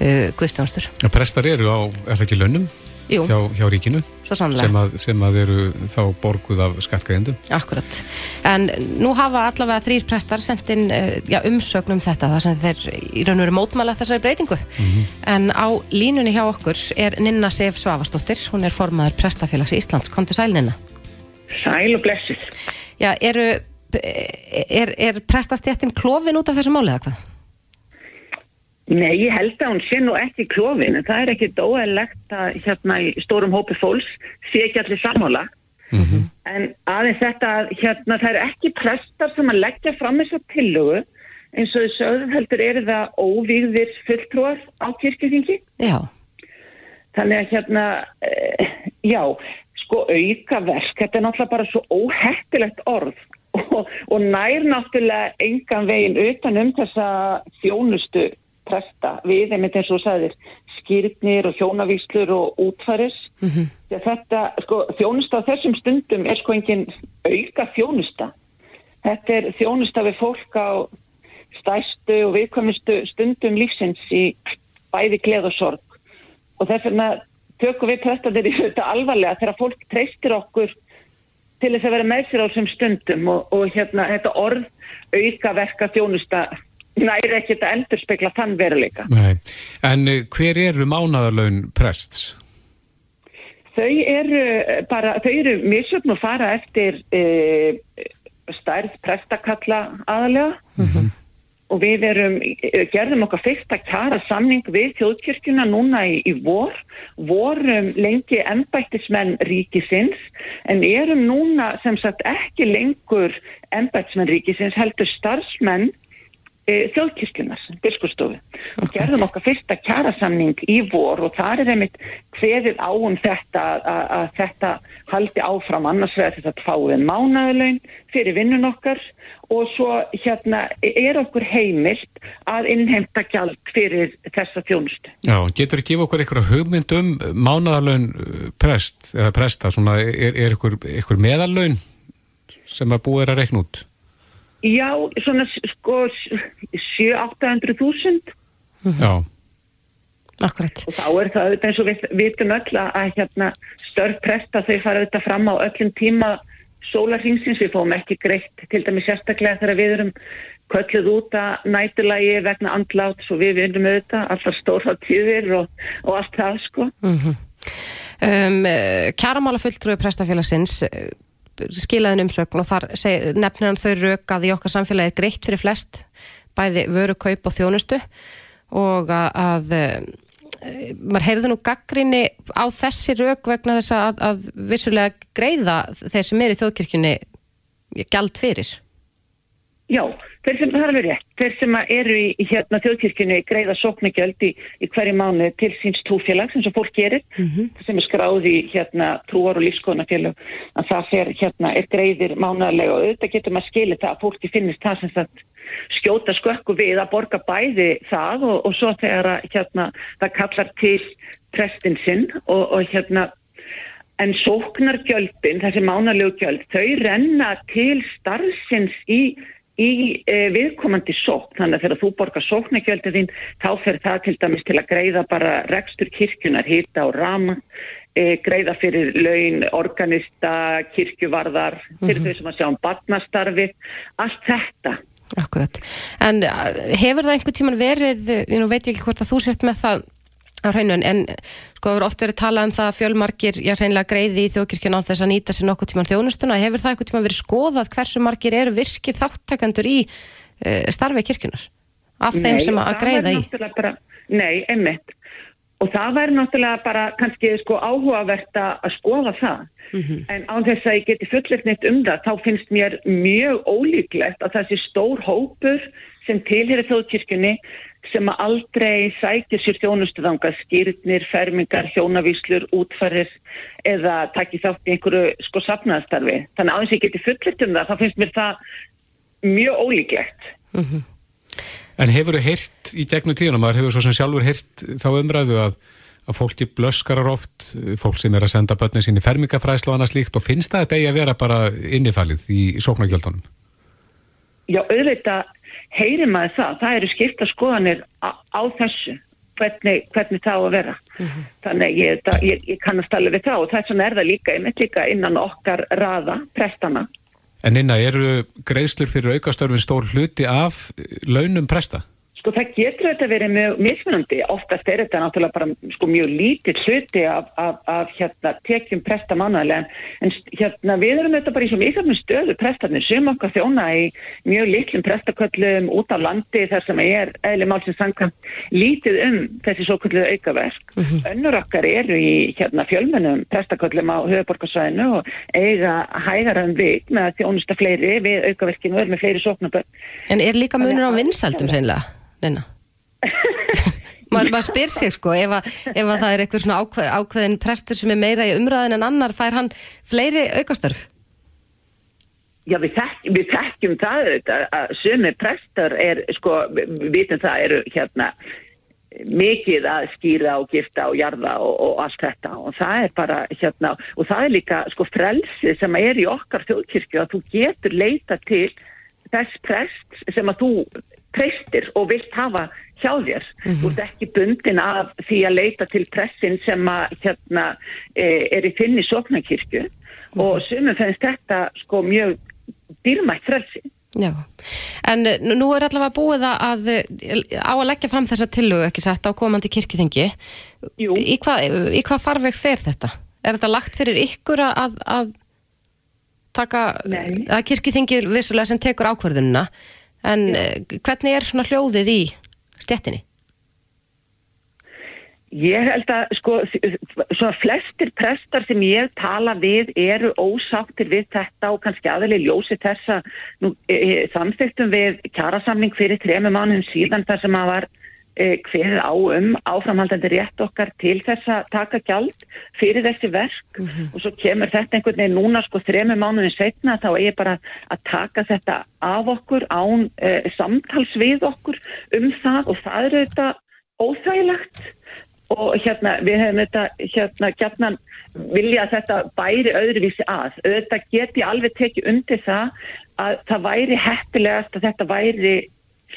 uh, guðstjónustur.
Prestar eru á, er það ekki lönnum? Hjá, hjá ríkinu
sem
að, sem að eru þá borguð af skattgreðendum.
Akkurat. En nú hafa allavega þrýr prestar sendt inn uh, já, umsögnum þetta þar sem þeir í raun og veru mótmæla þessari breytingu. Mm -hmm. En á línunni hjá okkur er Ninna Sef Svavastóttir, hún er formaður prestafélags í Íslands. Kontur sæl Ninna?
Sæl og blessið.
Já, eru, er, er prestastjættin klófin út af þessu málið eða hvað?
Nei, ég held að hún sé nú ekki klófin en það er ekki dóæðilegt að hérna í stórum hópi fólks sé ekki allir sammála. Mm -hmm. en aðeins þetta hérna það er ekki prestar sem að leggja fram þessa tillögu. Eins og þau sögðum heldur er það óvíðir fulltrúar á kirkjöfingi
Já.
Þannig að hérna e, já, sko auka verk þetta er náttúrulega bara svo óhættilegt orð. (laughs) Og, og nær náttúrulega engan veginn utan um þessa þjónustu presta við, einmitt eins og sæðir, skýrnir og hjónavíslur og útfæris. Mm -hmm. Þetta, sko, þjónusta á þessum stundum er sko engin auka þjónusta. Þetta er þjónusta við fólk á stæstu og viðkvæmustu stundum lífsins í bæði gleð og sorg. Og þess vegna tökum við prestaðir í þetta alvarlega þegar fólk treystir okkur til þess að vera með sér á þessum stundum og, og hérna þetta orð auka verka þjónusta næri ekkert að endur spekla þann veruleika.
Nei. En eh, hver eru mánadarlaun prests?
þau eru bara, þau eru misjöfn og fara eftir e, stærð prestakalla aðalega og við erum, eh, gerðum okkar fyrsta kjara samning við þjóðkirkjuna núna í, í vor, vorum lengi ennbættismenn ríkisins en erum núna sem sagt ekki lengur ennbættismenn ríkisins heldur starfsmenn e, þjóðkirkjunar, biskustofu og gerðum okkar fyrsta kjarasamning í vor og það er einmitt hverið á um þetta að, að þetta haldi áfram annars vegar þess að fáið mánaðalaun fyrir vinnun okkar og svo hérna er okkur heimilt að innheimta gjald fyrir þessa þjónustu.
Já, getur þið gefa okkur eitthvað hugmynd um mánaðalaun uh, prest, eða presta, svona, er, er ykkur, ykkur meðalaun sem að búið er að reikna út?
Já, svona sko 7-800.000
Já,
Akkurat.
og þá er það auðvitað eins og við vitum öll að hérna störf presta þau fara auðvitað fram á öllum tíma sólarhingsins, við fáum ekki greitt til dæmi sérstaklega þegar við erum kölluð út að nætulagi vegna andlát svo við vinnum auðvitað alltaf stórháttíðir og, og allt það sko.
um, Kjaramála fulltrúi prestafélagsins eh, skilaðin umsögn og þar nefnir hann þau rauk að í okkar samfélagi er greitt fyrir flest bæði vöru, kaup og þjónustu og að, að eh, maður heyrði nú gaggrinni á þessi rauk vegna þess að, að vissulega greiða þeir sem er í þjóðkirkjunni gjald fyrir
Já, þeir sem það er alveg rétt, þeir sem eru í, hérna þjóðkirkjunni greiða sóknagjöld í, í hverju mánu til síns trúfélags eins og fólk gerir, sem er skráð í hérna trúar og lífskoðanafélag að það fer hérna er greiðir mánuðarlega og auðvitað getur maður skilið það að fólki finnist það sem sagt skjóta skökku við að borga bæði það og, og svo þegar að hérna það kallar til prestin sinn og, og hérna en sóknargjöldin, þessi mánalegu gjöld, þau renna til starfsins í í e, viðkomandi sókn. Þannig að þegar þú borgar sóknargjöldið þín þá fer það til dæmis til að greiða bara rekstur kirkjunar, hýta og rama e, greiða fyrir laun organista, kirkjuvarðar fyrir þau sem að sjá um barnastarfi allt þetta.
Akkurat. En hefur það einhvern tíman verið, ég nú veit ég ekki hvort að þú sért með það á hreinu, en sko hefur oft verið talað um það að fjölmarkir, já hreinlega greiði í þjókirkjuna á þess að nýta sér nokkuð tíman þjónustuna, hefur það einhvern tíman verið skoðað hversu margir eru virkir þáttakandur í uh, starfi kirkjunar af þeim sem að
það
greiða í?
Bara, nei, einmitt. Og það væri náttúrulega bara kannski sko áhugavert að skoða það. En án þess að ég geti fullirt neitt um það, þá finnst mér mjög ólíklegt að þessi stór hópur sem tilhýri þjóðkirkjunni sem að aldrei sækir sér þjónustuðanga, skýrnir, fermingar, hjónavíslur, útfærir eða takki þátt í einhverju sko safnaðastarfi. Þannig að án þess að ég geti fullirt um það, þá finnst mér það mjög ólíklegt.
En hefur þau heyrt í gegnum tíðanum, maður hefur svo sem sjálfur heyrt þá umræðu að, að fólki blöskarar oft, fólk sem er að senda börnin sín í fermingafræslu og annað slíkt og finnst það þetta eigi að vera bara innifælið í sóknargjöldunum?
Já, auðvitað heyrir maður það. Það eru skipta skoðanir á, á þessu, hvernig, hvernig það á að vera. Þannig ég, það, ég, ég kannast alveg við það og þess vegna er það líka, einmitt líka innan okkar raða, prestana.
En inna, eru greiðslur fyrir aukastörfin stór hluti af launum presta?
Sko það getur þetta verið mjög mismunandi, oftast er þetta náttúrulega bara sko, mjög lítið hluti af, af, af hérna, tekjum presta mánuðlega en hérna, við erum þetta bara í svo mikilvægum stöðu prestarnir sem okkar þjóna í mjög lítlum prestaköllum út á landi þar sem er eðli málsins samkvæmt lítið um þessi svo kallu aukaverk. Önnur okkar eru í hérna, fjölmennum prestaköllum á höfuborgarsvæðinu og eiga hægara um vik með að þjónusta fleiri við aukaverkinu og er með fleiri sóknaböld.
En er líka munur á vinsaldum hreinlega? Neina. (laughs) maður mað spyr sig sko, ef, að, ef að það er eitthvað svona ákveð, ákveðin prestur sem er meira í umræðin en annar, fær hann fleiri aukastörf?
Já, við, þekk, við þekkjum það að sumi prestar er, sko, við vitum það eru hérna mikið að skýra og gifta og jarða og, og allt þetta og það er bara hérna og það er líka sko frelsi sem er í okkar þjóðkirkju að þú getur leita til þess prest sem að þú prestir og vilt hafa hjá þér. Þú ert ekki bundin af því að leita til pressin sem að hérna e, er í finni sóknarkirkju og sumum finnst þetta sko mjög dýrmætt frelsi.
Já, en eh, nú er allavega búið að, að á að leggja fram þessa tillögu ekki sett á komandi kirkjuþingi
Jú.
í hvað, í hvað farveg fer þetta? Er þetta lagt fyrir ykkur að, að taka,
Nei.
að kirkjuþingið vissulega sem tekur ákvörðunina, en eh, hvernig er svona hljóðið í stjettinni?
Ég held að sko svona flestir prestar sem ég tala við eru ósáttir við þetta og kannski aðalegi ljósi þessa e, e, samþyktum við kjarasamning fyrir tremi mánum síðan þar sem að var hverð á um áframhaldandi rétt okkar til þess að taka gjald fyrir þessi verk. Og svo kemur þetta einhvern veginn núna sko þremi mánuðin setna þá er ég bara að taka þetta af okkur án e, samtals við okkur um það. Og það eru þetta óþægilegt. Og hérna við hefum þetta hérna gætnan vilja þetta bæri öðruvísi að. Auðvitað get ég alveg tekið undir það að það væri heppilegast að þetta væri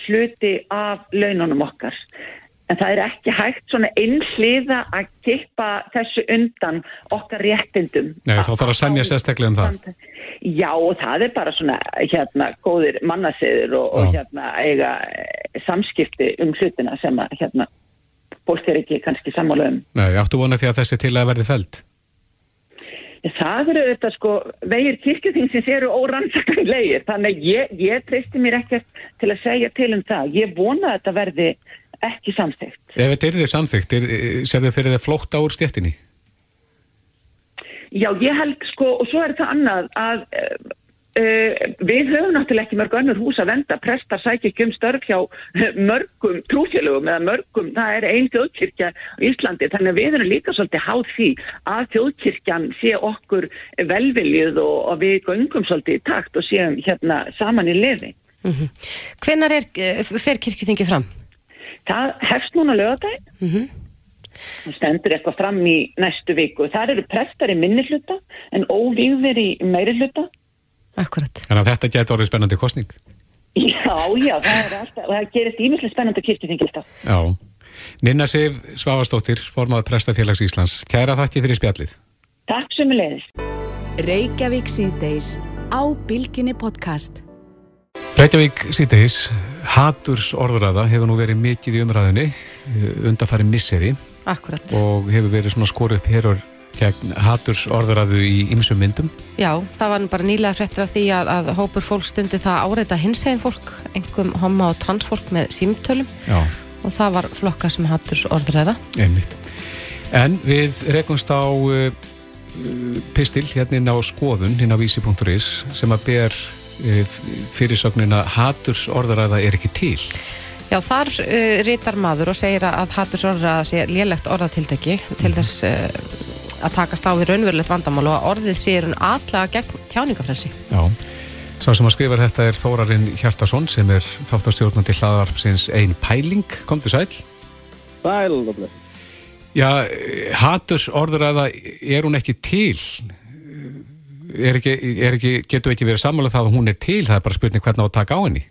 hluti af laununum okkar en það er ekki hægt svona einhliða að kippa þessu undan okkar réttindum
Nei, þá þarf að semja sérstaklega um það.
Já og það er bara svona hérna góðir mannasiður og, og hérna eiga samskipti um hlutina sem að hérna fólk er ekki kannski sammála um.
Nei, áttu vona því að þessi til að verði feld.
Það eru þetta sko, vegir kirkjuþingsins eru órannsaklegir, þannig ég, ég treysti mér ekkert til að segja til um það. Ég vona að þetta verði ekki samþygt.
Ef þetta er þið samþygt, sér þið fyrir þið flótta úr stjettinni?
Já, ég held sko, og svo er það annað að uh, við höfum náttúrulega ekki mörg önnur hús að venda, prestar sækja ekki um störf hjá eh, mörgum trúfélögum eða mörgum, það er einn þjóðkirkja á Íslandi, þannig að við erum líka svolítið háð því að þjóðkirkjan sé okkur velviljið og, og við göngum svolítið í takt og séum hérna saman í liði.
Mm Hvenær er, eh, fer kirkjuþingið fram?
Það hefst núna lögadaginn.
Mm
Það stendur eitthvað fram í næstu viku. Það eru prestar í minni hluta en óvíðir í meiri hluta.
Akkurat.
Þannig að þetta getur orðið spennandi kostning.
Já, já, það, er alltaf, það gerist ímyndlega spennandi kirkjuþingi alltaf.
Já. Ninna Sif Svavastóttir, formaður Prestafélags Íslands. Kæra þakki fyrir spjallið.
Takk sem við leiðis.
Reykjavík síðdeis á Bilginni podcast.
Reykjavík síðdeis, haturs orðræða hefur nú verið mikið í umræðinni undanfæri misseri
Akkurat.
og hefur verið svona skoru upp hérur gegn haturs orðræðu í ymsum myndum.
Já, það var bara nýlega fréttir af því að, að hópur fólk stundi það að áreita hinsegin fólk, einhverjum homma og transfólk með símtölum
Já.
og það var flokka sem haturs orðræða.
Einmitt. En við rekumst á uh, pistil hérna inn á skoðun, inn á vísi.is sem að ber uh, fyrirsögnina haturs orðræða er ekki til.
Já, þar uh, rítar maður og segir að haturs orðræða sé lélegt orðatildegi til þess uh, að takast á við raunverulegt vandamál og að orðið sé hún atlega gegn tjáningafrelsi.
Já. Sá sem að skrifa þetta er Þórarinn Hjartarsson sem er þáttastjórnandi hlaðarpsins Ein Pæling. Komdu sæl.
Sæl og bless.
Já, haturs orðræða er hún ekki til? Er ekki, er ekki, getur ekki verið sammála það að hún er til? Það er bara spurning hvernig á að taka á henni.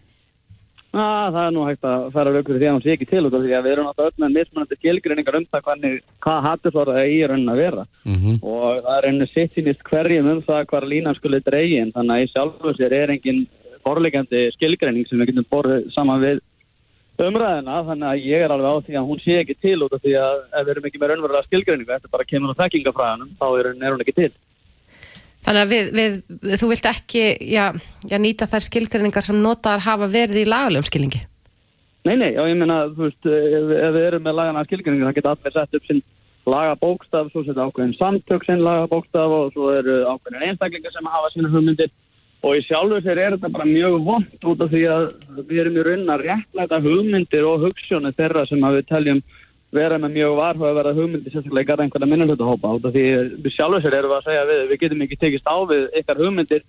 Ah, það er nú hægt að fara raukur því að hún sé ekki til út af því að við erum alltaf öll með mismunandi skilgreiningar um það hvernig, hvað hattusvara er í raunin að vera.
Mm -hmm.
og það er raunin sittinist hverjum um það hvar línan skulle dregin. Þannig að í sjálfu sér er engin borlegjandi skilgreining sem við getum borðið saman við umræðina þannig að ég er alveg á því að hún sé ekki til út af því að ef við erum ekki með raunverulega skilgreiningu þetta bara kemur á þekkingafræðanum þá er, er hún ekki til
Þannig að við, við, þú vilt ekki já, já, nýta þær skilgreiningar sem notaðar hafa verið í lagalegum skilningi?
Nei, nei, já, ég meina, þú veist, ef, ef við erum með lagana skilgreiningar, það geta allir sett upp sinn lagabókstaf, svo setja ákveðin samtök sinn lagabókstaf og svo eru ákveðin einstaklingar sem hafa sína hugmyndir og í sjálfu sér er þetta bara mjög vond út af því að við erum í raunin að réttlæta hugmyndir og hugssjónu þeirra sem við teljum vera með mjög varhuga að vera hugmyndir sérstaklega í garða einhverja minnulötuhópa út af því við sjálfu sér erum að segja við við getum ekki tekist á við ykkar hugmyndir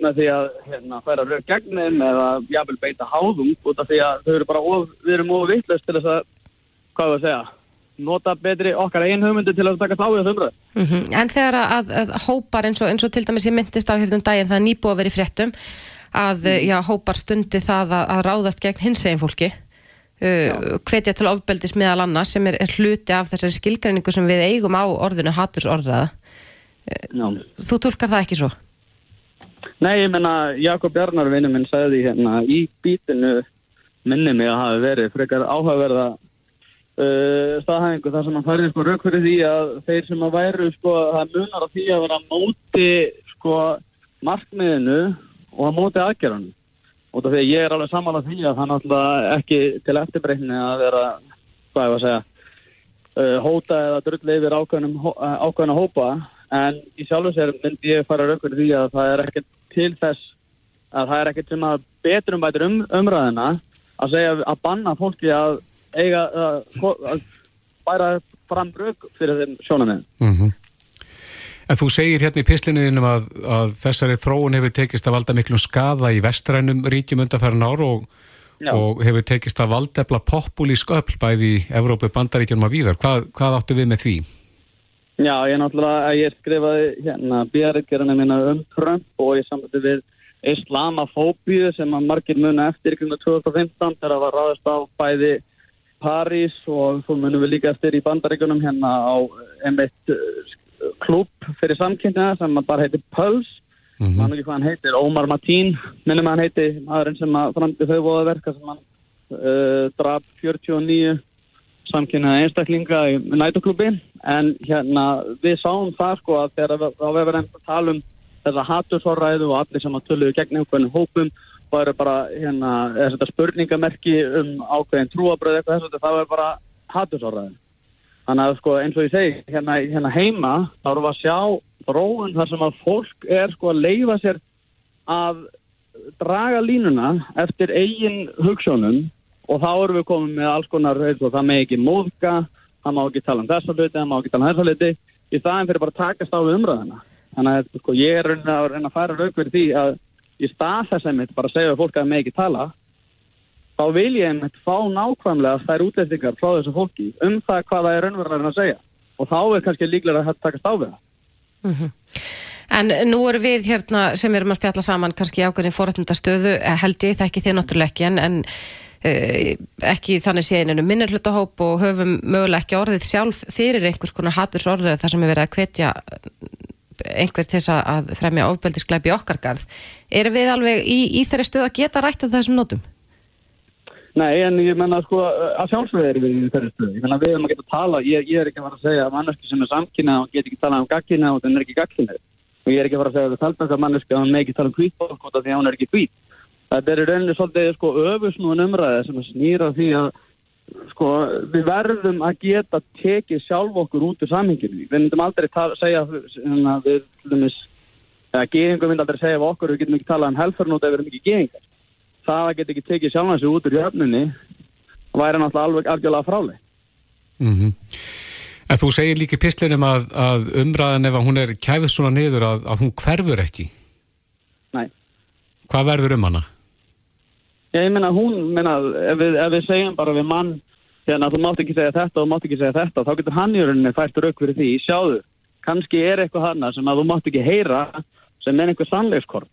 með því að hérna, færa rauk gegnum eða jafnvel beita háðum út af því að þau eru bara of, við erum of vittlust til þess að, hvað við að segja nota betri okkar einn hugmyndir til að taka á við þessu umræð.
Mm -hmm. En þegar að, að hópar eins og, eins og til dæmis ég myndist á hérna um daginn það er nýbúið að vera í fréttum að mm. já, hópar stundi það að, að ráðast gegn hinsegin fólki uh, hvetja til ofbeldis meðal annars sem er, er hluti af þessari skilgreiningu sem við eigum á orðinu haturs orðraða.
Uh,
þú tólkar það ekki svo?
Nei, ég menna Jakob Bjarnar vinnu minn sagði hérna í bítinu minni mig að hafi verið frekar áhugaverða uh, staðhæfingu þar sem hann færði sko rauk fyrir því að þeir sem að væru sko, það munar á því að vera móti sko markmiðinu og á móti aðgerðanum. Og því að ég er alveg samanlega því að það náttúrulega ekki til eftirbreytni að vera, hvað ég var að segja, uh, hóta eða drulli yfir hó- uh, hópa en í sjálfu sér myndi ég fara fyrir því að það er ekkert til þess að það er ekkert sem að betrum bætir um, umræðina að segja að banna fólki að eiga að, að bæra fram rauk fyrir þeim sjónamið.
Mm En þú segir hérna í pislinuðinum að, að þessari þróun hefur tekist að valda miklum skada í vestrænum ríkjum undanfæran ár og, og hefur tekist að valdefla populísk öll bæði í Evrópu, Bandaríkjum og víðar. Hvað, hvað áttu við með því?
Já, ég náttúrulega, ég skrifaði hérna bíaritgerðina mína um Trump og ég samvætti við islamafóbíu sem að margir muna eftir í kringu 2015 þegar það var ráðist á bæði París og svo munum við líka eftir í bandaríkunum hérna á einmitt klúb fyrir samkynna sem bara heitir Pulse. Mm -hmm. ekki hvað hann heitir, Omar Mateen minnum hann heiti, maðurinn sem að framdi þau voðaverka sem hann uh, draf 49 samkynna einstaklinga í nætuklubi en hérna við sáum það sko að þegar við- verðum að tala um þessa hattusorræðu og allir sem að töluðu gegn einhvern hópum væri bara hérna spurningamerki um ákveðin trúabröð eitthvað þess að það væri bara hattusorræðu þannig að sko eins og ég segi hérna, hérna heima þá erum við að sjá þróun þar sem að fólk er sko að leifa sér að draga línuna eftir eigin hugsunum og þá erum við komin með alls konar og það með ekki móðka, það má ekki tala um þessa hluti, það má ekki tala um þessa hluti í staðin fyrir bara að takast á við umræðina þannig að sko, ég er að reyna að færa rauk fyrir því að í stað þess að mitt bara segja fólk að með ekki tala þá vil ég einmitt fá nákvæmlega þær útlendingar frá þessu fólki um það hvað það er raunverulega að segja og þá er kannski líklega að takast á við það
En nú erum við hérna sem erum að spjalla saman kannski ákveðin forrættundastöðu held ég, það ekki þið náttúrulega ekki en, en uh, ekki þannig sé eininu minnarhlutahóp og höfum mögulega ekki orðið sjálf fyrir einhvers konar hattursorðið þar sem er verið að hvetja einhver til þess að fremja ofbeldisglæpi í okkar garð. Erum við alveg í, í þeirri stöðu að geta rætt af þessum nótum?
Nei, en ég menna sko að sjálfsögðu erum við í þeirri stöðu. Ég menna við erum að geta að tala, ég, ég er ekki að fara að segja að manneski sem er samkynna og get ekki tala um gaggina og það er ekki gaggina. Og ég er ekki að fara að segja að það talpa að manneski að hann með ekki tala um hvítbólk út af því að hún er ekki hvít. Þetta er rauninni svolítið sko öfusnúin umræði sem að snýra því að sko við verðum að geta tekið sjálf okkur út úr samhenginu. Við myndum aldrei tala, segja hérna, við, eða geðingum myndi aldrei segja við okkur, við getum ekki talað um helfarnót ef við erum ekki geðingar það að geta ekki tekið sjálfan sig út úr jöfnunni væri náttúrulega alveg algjörlega fráleg.
Mm En þú segir líka í pislinum að, að umræðan ef hún er kæfið svona niður að, að hún hverfur ekki.
Nei.
Hvað verður um hana?
Ég meina hún, meina, ef við, ef við segjum bara við mann hérna þú mátt ekki segja þetta og þú mátt ekki segja þetta þá getur hann í rauninni fært rauk fyrir því sjáðu, kannski er eitthvað hana sem að þú mátt ekki heyra sem er einhver sannleikskort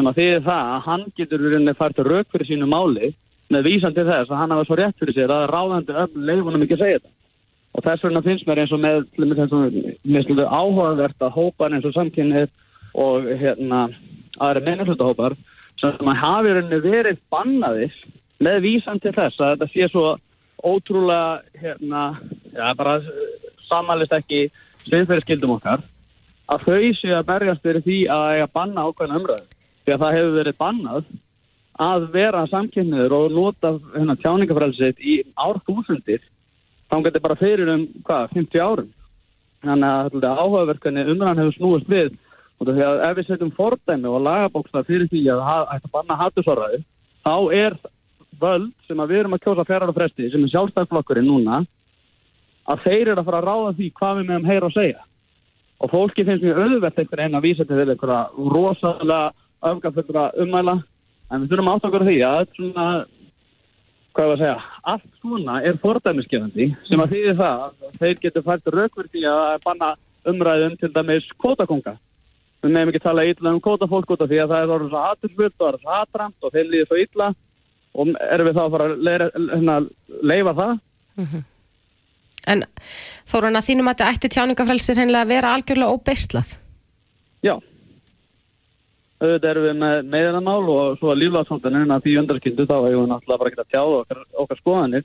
sem að þýðir það að hann getur rauninni fært rauk fyrir sínu máli með vísan til þess að hann hafa svo rétt fyrir sér að ráðandi öll leifunum ekki að segja þetta. Og þess vegna finnst mér eins og með mér skilur áhugavert að hópar eins og samkynnið og hérna aðra menninslutahópar sem að hafi rauninni verið bannaðir með vísan til þess að þetta sé svo ótrúlega hérna, já bara samanlist ekki sinnferðskildum okkar að þau séu að berjast fyrir því að að banna ákveðna umræðu því að það hefur verið bannað að vera samkynniður og nota hérna, tjáningafrælsitt í árþúsundir þá getur bara fyrir um hvað, 50 árum. Þannig að áhugaverkani umræðan hefur snúist við. Og því að ef við setjum fordæmi og lagabókstaf fyrir því að ætti að banna hattusorraði þá er völd sem að við erum að kjósa fjara fresti sem er sjálfstæðflokkurinn núna að þeir eru að fara að ráða því hvað við meðum heyra og segja. Og fólki finnst mjög auðvelt einhver einn að vísa til þeir einhverja rosalega öfgaföldra umæla en við þurfum átt okkur því að er svona hvað var að segja, allt svona er fordæmisgefandi sem að þýðir það að þeir getur fært raukverði að banna umræðum til dæmis kótakonga við meðum ekki tala illa um kótafólk út af því að það er orðið svo aturfullt og er svo atramt og þeim líður svo illa. Og erum við þá að fara að leira, hérna, leifa það?
En þórun að þínum að þetta ætti tjáningafrælsir hennilega að vera algjörlega óbeislað?
Já. Auðvitað erum við með meðanamál og svo að líflagsfólkinu að því undarskyndu þá hefur við náttúrulega bara getað tjáð okkar, okkar skoðanir.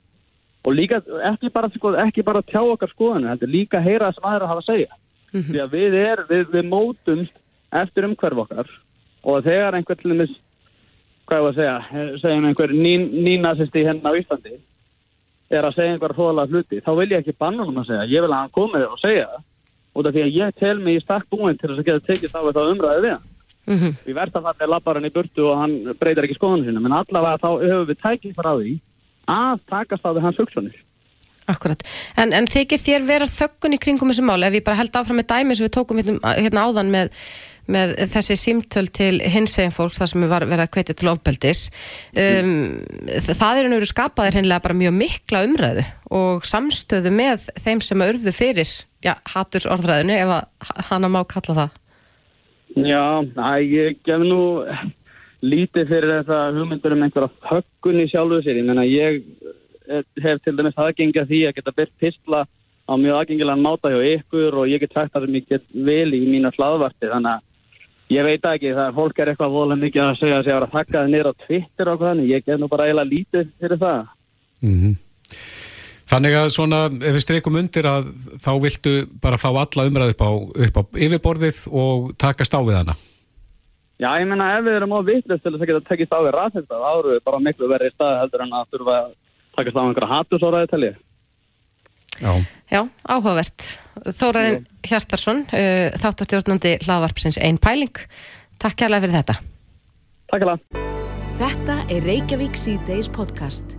Og líka ekki bara, sko, ekki bara tjá okkar skoðinu, heldur líka heyra það sem aðra hafa að segja. Því að við, er, við, við mótumst eftir umhverf okkar. Og þegar einhver til dæmis hvað ég var að segja, segjum einhver ný- nýnazisti hérna á Íslandi er að segja einhver hróðlega hluti þá vil ég ekki banna hann að segja, ég vil að hann komi og segja það. Út af því að ég tel mig í stakk búin til þess að geta tekið þá við þá umræði við hann
Mhm.
í versta falli lappar hann í burtu og hann breytir ekki skoðunum sinna, menn allavega þá höfum við tækið frá því að takast á við hans hugsanir.
Akkurat, en, en þykir þér vera þöggun í kringum þessu máli, ef ég bara held áfram með dæmi sem við tókum hérna, hérna áðan með, með þessi símtöl til hinsegin fólks, það sem var verið að hvetja til ofbeldis um, það er nú skapaðir hennilega bara mjög mikla umræðu og samstöðu með þeim sem að urðu fyrir, já, haturs orðræðinu ef að hana má kalla það
Já, að ég gef nú lítið fyrir þetta hugmyndur um einhverja höggun í sjálfu sér. Ég meina, ég eh, hef til dæmis aðgengja því að geta byrt pistla á mjög aðgengilegan máta hjá ykkur og ég get sagt það sem ég get vel í mína hlaðvarti. Þannig að ég veit ekki, það er fólk er eitthvað voðlega mikið að segja að segja að þakka það niður á Twitter og hvað þannig. Ég gef nú bara eiginlega lítið fyrir það.
Mhm. Þannig að svona, ef við streikum undir að þá viltu bara fá alla umræð upp á, upp á yfirborðið og takast á við hana.
Já, ég meina ef við erum á vitlust til þess að geta tekist á við rafhengta, þá eru við bara miklu verið í staði heldur en að þurfa að takast á einhverja hatusóraði telli.
Já.
Já, áhugavert. Þórarinn Hjartarsson, uh, þáttastjórnandi hlaðvarpsins Einn Pæling. Takk kærlega fyrir þetta.
Takk kærlega.
Þetta er Reykjavík C-Days podcast.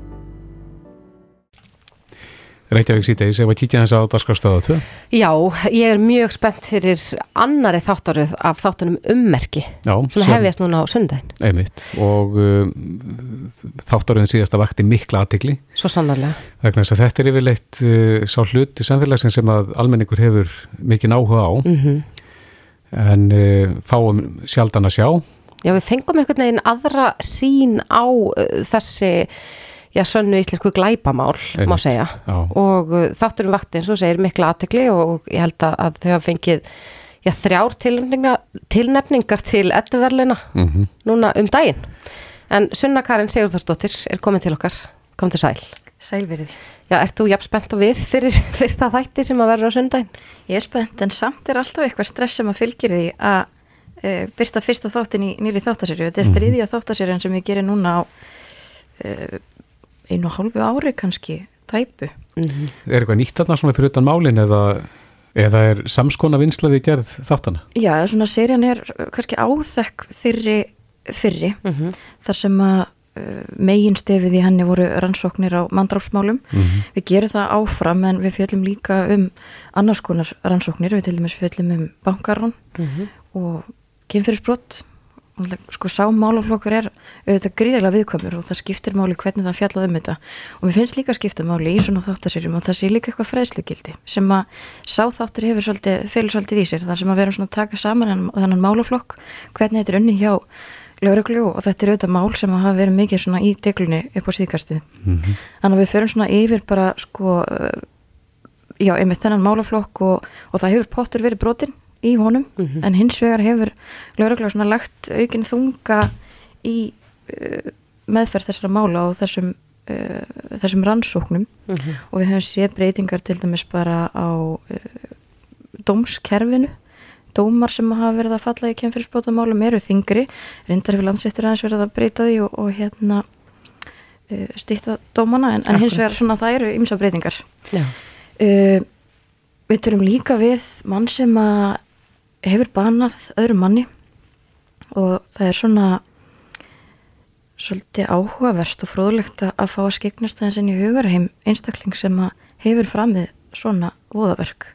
Reykjavík síðdeis, ef að kíkja þess að dagskrafstöða 2.
Já, ég er mjög spennt fyrir annari þáttaröð af þáttunum ummerki
Já,
sem hefjast núna á sundaginn.
Einmitt, og um, þáttaröðin síðasta vakti mikla aðtikli
Svo sannarlega.
vegna þess að þetta er yfirleitt uh, sá hlut í samfélagsinn sem að almenningur hefur mikið áhuga á
Mm
en uh, fáum sjaldan að sjá
Já, við fengum einhvern veginn aðra sín á uh, þessi já, sönnu íslensku glæpamál, má
Einmitt,
segja.
já.
Og uh, þátturum vakti eins og segir mikla aðtekli og ég held að, að þau hafa fengið já, þrjár tilnefningar, tilnefningar til edduverlina
Mhm.
núna um daginn. En Sunna Karin Sigurðarsdóttir er komin til okkar, kom til sæl.
Sælverið.
Já, ert þú jafn spennt og við fyrir (laughs) fyrsta þætti sem að verður á sundaginn?
Ég er spennt en samt er alltaf eitthvað stress sem að fylgir því að uh, byrta fyrsta þáttin í nýri þáttaserju. Þetta er
Mhm.
þriðja þáttaserjan sem ég gerir núna á uh, einu hálfu ári kannski, tæpu.
Er eitthvað nýtt þarna svona fyrir utan málin eða, eða er samskona vinsla við gerð þáttana?
Já, svona serjan er kannski áþekk þyrri fyrri þar sem að uh, megin stefið í henni voru rannsóknir á mandráfsmálum.
Mhm.
Við gerum það áfram en við fjöllum líka um annars konar rannsóknir, við til dæmis fjöllum um bankarán
Mhm.
og kynfyrirsbrott og sko sá málaflokkur er auðvitað gríðarlega viðkvæmur og það skiptir máli hvernig það fjallað um þetta. Og mér finnst líka að skipta máli í svona þáttasýrum og það sé líka eitthvað fræðslugildi sem að sá þáttur hefur svolítið, fylgur svolítið í sér. Þar sem að vera svona að taka saman þennan, þennan málaflokk hvernig þetta er unni hjá lögreglu og þetta er auðvitað mál sem að hafa verið mikið svona í deglunni upp á síðkastið. Þannig að við förum svona yfir bara sko já, einmitt þennan málaflokk og, og það hefur pottur verið brotin í honum. En hins vegar hefur svona lagt aukin þunga í uh, meðferð þessara mála og þessum uh, þessum rannsóknum.
Mhm.
og við hefum séð breytingar til dæmis bara á uh, dómskerfinu. Dómar sem hafa verið að falla í kemfyrirsbótamálum eru þingri reyndar hefur landsettur aðeins verið að breyta því og, og hérna uh, stýtta dómana. En, en hins vegar svona það eru ymsa breytingar.
Já.
uh, við turum líka við mann sem að hefur banað öðrum manni og það er svona svolítið áhugavert og fróðlegt að fá að skeignast aðeins inn í hugarheim einstakling sem að hefur framið svona voðaverk.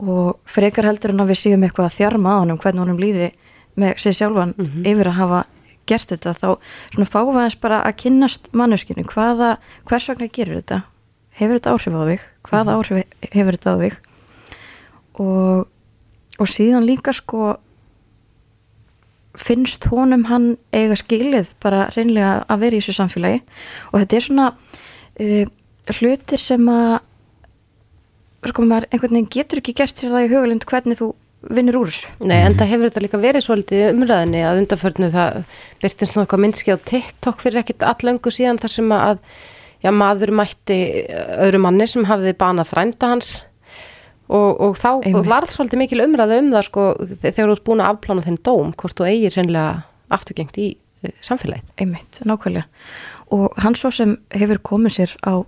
Og frekar heldur en að við séum eitthvað að þjarma á honum hvernig honum líði með sér sjálfan yfir að hafa gert þetta þá svona fáum við aðeins bara að kynnast manneskinu hvaða, hvers vegna gerir þetta? Hefur þetta áhrif á þig? Hvaða áhrif hefur þetta á þig? Og, og síðan líka sko finnst honum hann eiga skilið bara reynlega að vera í þessu samfélagi. Og þetta er svona uh, hlutir sem að sko maður einhvern veginn getur ekki gert sér það í hugalind hvernig þú vinnur úr þessu.
Nei, en það hefur þetta líka verið svolítið umræðinni að undanförnu það byrtist nú eitthvað myndski á TikTok fyrir ekkit allöngu síðan þar sem að já, maður mætti öðru manni sem hafði banað frænda hans og, og þá
Einmitt.
varð svolítið mikil umræða um það sko þegar þú ert búin að afplána þinn dóm hvort þú eigir reynilega afturgengt í uh, samfélagið.
einmitt, nákvæmlega og hann svo sem hefur komið sér á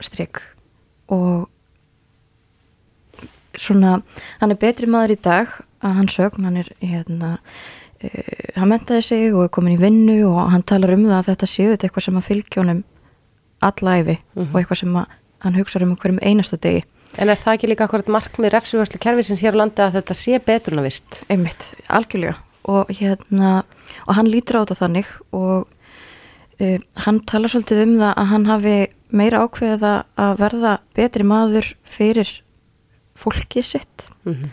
strik og svona, hann er betri maður í dag að hann sögn, hann er hérna uh, hann mentaði sig og er komin í vinnu og hann talar um það að þetta séu þetta eitthvað sem að fylgja honum allæfi
Mhm.
og eitthvað sem að hann hugsa um hverjum einasta degi
En er það ekki líka akkurat markmið refsugvæslu kerfisins hér á landi að þetta sé betur en að vist?
einmitt, algjörlega og hérna, og hann lítur á þetta þannig og uh, hann talar svolítið um það að hann hafi meira ákveðið að- verða betri maður fyrir fólkið sitt
Mhm.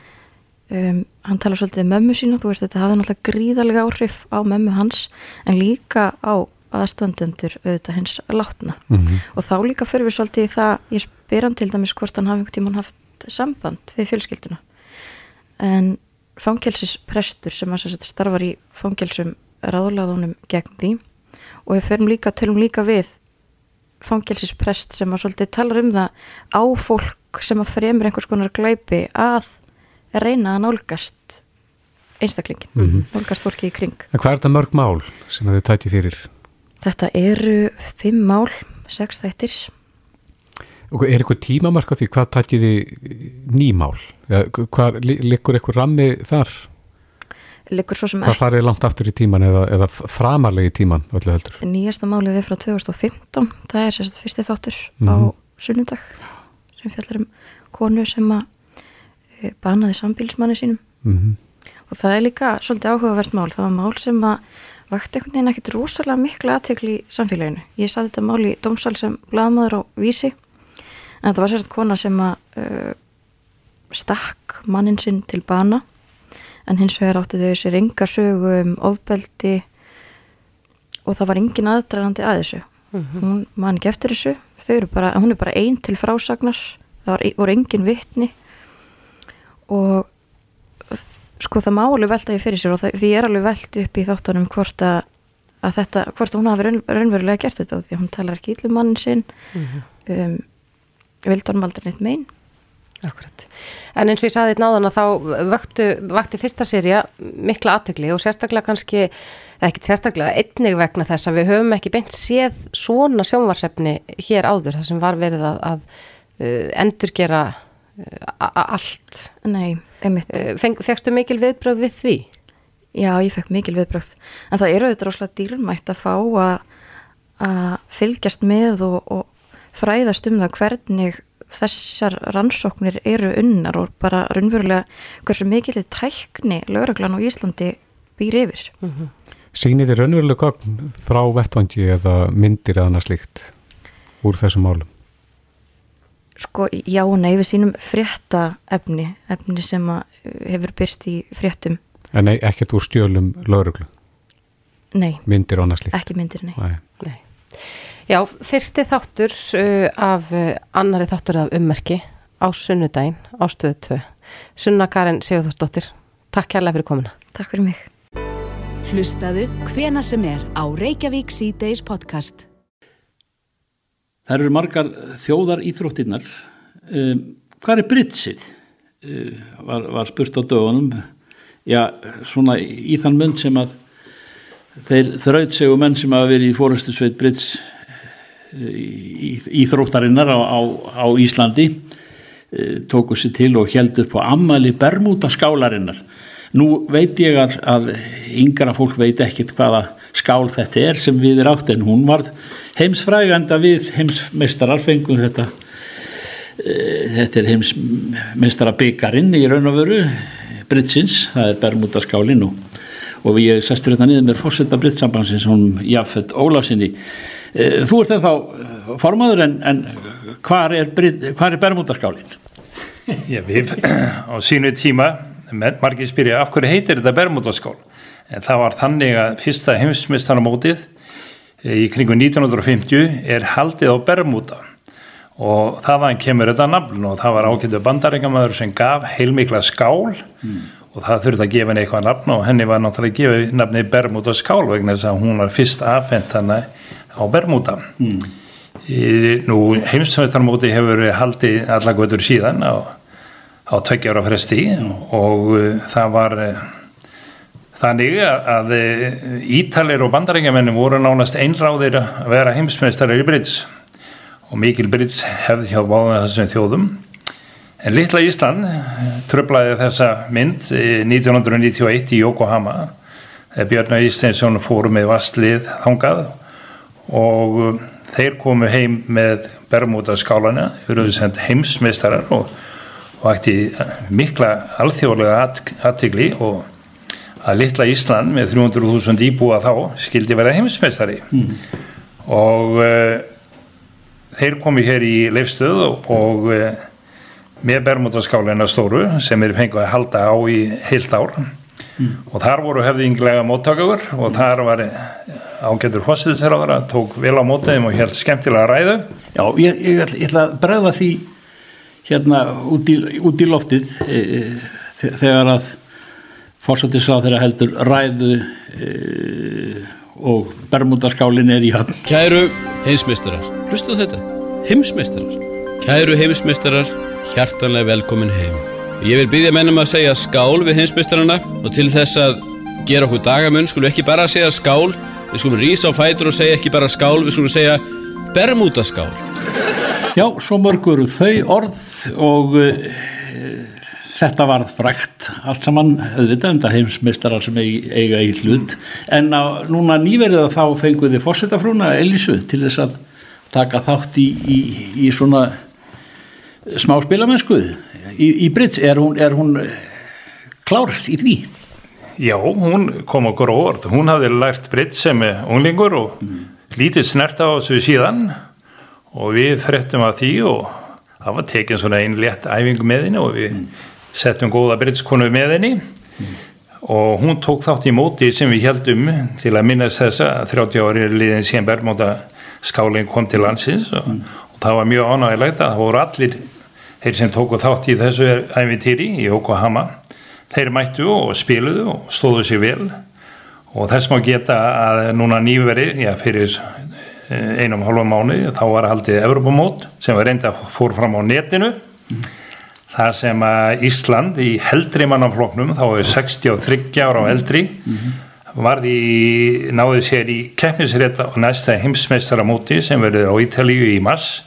um, hann talar svolítið um mömmu sína, þú veist þetta hafði náttúrulega gríðarlega áhrif á mömmu hans en líka á aðstandendur auðvitað hins látna
Mhm.
og þá líka fyrir við svolítið í það ég spyr hann til dæmis hvort hann hafi einhvern tímann haft samband við fjölskylduna en fangelsisprestur sem að starfar í fangelsum ráðlaðunum gegn því og við förum líka, tölum líka við fangelsisprest sem að svolítið talar um það á fólk sem að fremur einhvers konar glæpi að reyna að nálgast einstaklingin,
Mhm.
nálgast fólki í kring
En hvað er þetta mörg mál sem þið tæti fyrir?
Þetta eru fimm mál, sex þættir
Og er eitthvað tímamark á því hvað tæti þið nýmál? Ja, hvað liggur eitthvað rammi þar?
liggur svo sem
Hvað farið langt aftur í tíman eða, eða framarlega í tíman öllu heldur?
Nýjasta málið er frá 2015 það er sérst fyrsti þáttur á
Mhm.
sunnundag sem fjallar um konu sem að eh, banaði sambílismanni sínum
Mm
og það er líka svolítið áhugavert mál það var mál sem að vakti einhvern veginn ekkit rosalega mikla aðtekli í samfélaginu. Ég saði þetta mál í dómsal sem blaðmaður á vísi en þetta var sérst kona sem að uh, stakk mannin sinn til bana en hins vegar átti þau sér enga sögu um ofbeldi og það var engin aðdragandi að þessu.
Mhm.
hún man ekki eftir þessu. Bara, hún er bara ein til frásagnar. Það var, voru engin vitni. Og sko það má alveg velta ég fyrir sér og það, því er alveg velt upp í þáttunum hvort að, að þetta, hvort hún hafi raun, raunverulega gert þetta og því hún talar ekki ítlum mannin sinn
Mhm.
um, vildi hann aldrei neitt mein
Akkurat. En eins og ég saði þetta náðan að þá vöktu, vakti fyrsta sérija mikla aðtegli og sérstaklega kannski, ekki sérstaklega, einnig vegna þess að við höfum ekki beint séð svona sjónvarsefni hér áður, það sem var verið að, að uh, endurgera allt.
Nei, einmitt.
Feng, fegstu mikil viðbröð við því?
Já, ég fekk mikil viðbröð en það eru þetta rosalega dýrmætt að fá að, að fylgjast með og, og fræðast um það hvernig þessar rannsóknir eru unnar og bara raunverulega hversu mikill tækni lögreglan á Íslandi býr yfir.
Mhm.
Sýnir þið raunverulega gagn frá vettvangi eða myndir eða annað slíkt úr þessum málum?
Sko, já og nei, við sínum frétta efni, efni sem að uh, hefur byrst í fréttum.
En nei, ekkert úr stjölum lauruglu?
Nei.
Myndir og annað slíkt?
Ekki myndir, nei.
nei.
Nei. Já, fyrsti þáttur uh, af uh, annari þáttur af ummerki á sunnudaginn á stöðu 2. Sunna Karin Sigurðarsdóttir, takk kærlega fyrir komuna.
Takk fyrir mig.
Hlustaðu hvena sem er á Reykjavík C-Days podcast.
Það eru margar þjóðar íþróttinnar. Um, hvað er britsið? Uh, var, var spurt á dögunum. Já, svona í þann mynd sem að þeir þraut menn sem hafa verið í fórustu sveit brits íþróttarinnar á, á, á Íslandi uh, tóku sér til og held upp á ammali Bermuda skálarinnar. Nú veit ég að, að yngra fólk veit ekkit hvaða skál þetta er sem við er átt en hún varð heimsfræganda við heimsmeistarar fengum þetta uh, þetta er heimsmeistara byggarinn í raun og veru Britsins, það er Bermuda skálinn og, og við sestur þetta niður með fórsetta Britsambansins, hún Jafet Ólafsinni uh, þú ert það þá formaður en, en hvar er, er Bermuda skálinn?
Já, við á sínu tíma margir spyrja af hverju heitir þetta Bermudaskál en það var þannig að fyrsta heimsmeistaramótið í kringu 1950 er haldið á Bermuda og þaðan kemur þetta nafn og það var ákveðu bandarengamæður sem gaf heilmikla skál mm. og það þurfti að gefa henni eitthvað nafn og henni var náttúrulega að gefa nafni Bermuda skál vegna þess að hún var fyrst afhengt þannig á Bermuda mm. Nú heimsmeistarmóti hefur haldið alla götur síðan á, á tveggja ára fresti og uh, það var uh, þannig að, uh, Ítalir og bandarækjamennin voru nánast einráðir að vera heimsmeistarar í Brits og mikil Brits hefði hjá báðum þessum þjóðum. En litla Ísland tröflaði þessa mynd eh, 1991 í Yokohama þegar Björn Ísteinsson fóru með vastlið þangað. Og uh, þeir komu heim með Bermuda skálana, eruðu sendt heimsmeistarar og, og ætti mikla alþjóðlega aðtigli og að litla Ísland með 300.000 íbúa þá skildi vera heimsmeistari. Og uh, þeir komu hér í leifstöð og, og uh, með Bermudaskálina stóru sem er fengið að halda á í heilt ár. Og þar voru hefðinglega móttakagur og þar var ágættur fósiðsraðara, tók vel á mótaðum og held skemmtilega ræðu.
Já, ég, ég, ætla, ég ætla að bregða því hérna út í, út í loftið e, e, þegar að fórsættisráð þeirra heldur ræðu e, og Bermudaskálin er í höfn.
Kæru heimsmeistarar, hlustu þetta, heimsmeistarar. Kæru heimsmeistarar, hjartanlega velkomin heim. Ég vil byggja mennum að segja skál við heimsmeistarana og til þess að gera okkur dagamun skulum ekki bara segja skál, við skulum rísa á fætur og segja ekki bara skál, við skulum segja bermúdaskál.
Já, svo mörgur þau orð og e, þetta varð frækt allt saman, auðvitað, enda heimsmeistarar sem eig- eiga í hlut. En á, núna nýverið að þá fenguði fórsetafrúna Elísu til þess að taka þátt í, í, í svona smá spilamennsku í, í Brits, er hún, er hún eh, klár í því?
Já, hún kom okkur á orð. Hún hafði lært britt sem er unglingur og lítið snert á þessu síðan. Og við frettum að því og það var tekin svona einn létt æfingu með henni og við settum góða brittskonu með henni. Og hún tók þátt í móti sem við heldum til að minnast þessa að 30 ári liðin síðan Bermóta skálinn kom til landsins. Og, og það var mjög ánægilegt að það voru allir þeir sem tóku þátt í þessu æfintýri í Yokohama þeir mættu og spiluðu og stóðu sér vel. Og þess má geta að núna nýveri já, fyrir eh, einum hálfa mánu þá var haldið Evropamót sem var reynda fór fram á netinu það sem að Ísland í heldri mannafloknum þá er 63 ára á eldri varði náði sér í keppnisrétta og næsta heimsmeistaramóti sem verður á Ítalíu í mass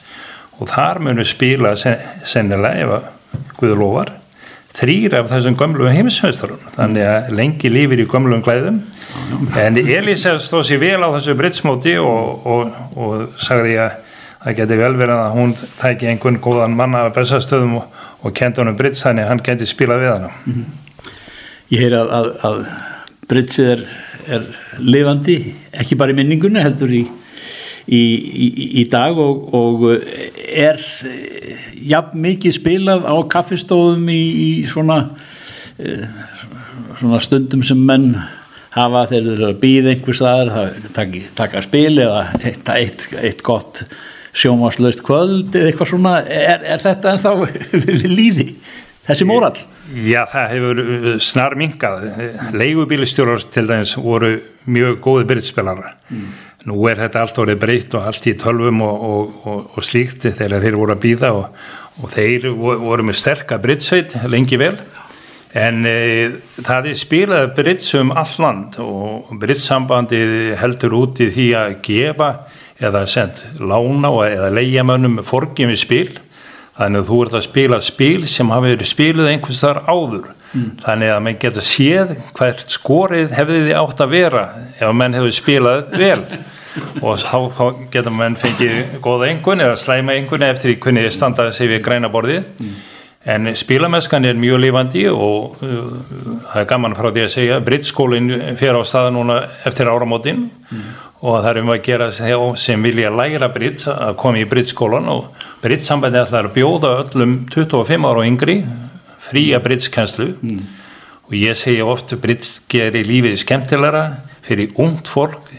og þar munu spila sen, sennilega ef að Guður lofar þrýr af þessum gömlu heimsmeistarum. Þannig að lengi lífir í gömlum klæðum. En Elisa stóð sér vel á þessu britsmóti og, og, og sagði að það geti vel verið að hún tæki einhvern góðan manna af bestastöðum og, og kendi honum brits þannig að hann geti spilað við hana.
Ég heyri að, að, að Britsið er, er lifandi, ekki bara í minningunni, heldur í, í, í, í dag og, og er jafn mikið spilað á kaffistóðum í, svona, eh, svona stundum sem menn hafa þegar þeir eru að býða einhver staðar, það taka spil eða eitt, eitt, eitt gott sjómaslaust kvöld eða eitthvað svona, er, er þetta ennþá við (laughs) lífi, þessi mórall?
Já, það hefur uh, snar minkað. Leigubílistjórar til dæmis voru mjög góði byrjtspilara. Nú er þetta allt orðið breytt og allt í tölvum og, og, og, og slíkt þegar þeir voru að býða og, og þeir vo- voru með sterka byrjtsveit lengi vel. En e, það er spilað byrjts um all land og byrjtssambandi heldur út í því að gefa eða send lána eða leigjamönnum forgjömi spil. Þannig að þú ert að spila spil sem hafi verið spiluð einhvers þar áður. Þannig að menn geta séð hvert skorið hefði þið átt að vera ef menn hefur spilað vel. (laughs) Og þá geta menn fengið góða einhvern eða slæma einhvern eftir því hvernig þið standaði sig við græna borði en spilameskan er mjög lifandi og uh, það er gaman frá því að segja brittskólinn fer á staða núna eftir áramótin og það er um að gera sem vilja læra britt að koma í brittskólan og brittsambandi ætlar að bjóða öllum 25 ára og yngri fría brittskenslu og ég segja oft britt gerir lífið skemmtilegra fyrir ungt fólk.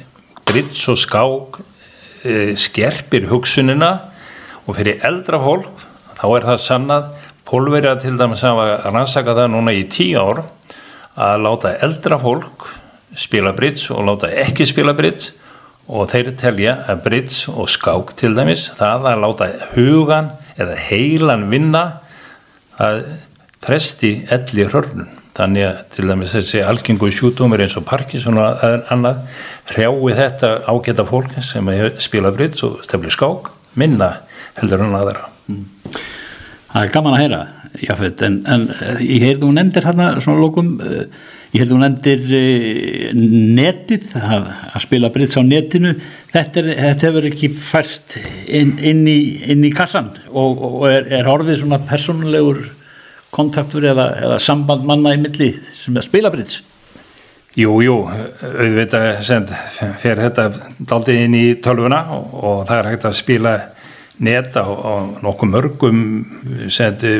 Britts og skák e, skerpir hugsunina. Og fyrir eldra fólk þá er það sannað. Pólverja til dæmis að rannsaka það núna í tíu ár að láta eldra fólk spila brits og láta ekki spila brits og þeir telja að brits og skák til dæmis það að láta hugan eða heilan vinna að fresti elli hörnun þannig að til dæmis þessi algengu sjútumir eins og Parkinson og annað hrjái þetta ágæta fólk sem spila brits og stefli skák minna heldur en aðra.
Það er gaman að heyra Jafet, en, en eh, ég heyrði hún nefndir hérna svona lókum eh, ég heyrði hún nefndir eh, netið að, að spila brits á netinu. Þetta, er, þetta hefur ekki færst inn, inn, í, inn í kassan og, og er, er orðið svona persónulegur kontaktur eða, eða samband manna í milli sem er að spila brits
Jú, jú, auðvitað send, fer þetta daldið inn í tölvuna og, og það er hægt að spila net á, á nokkuð mörgum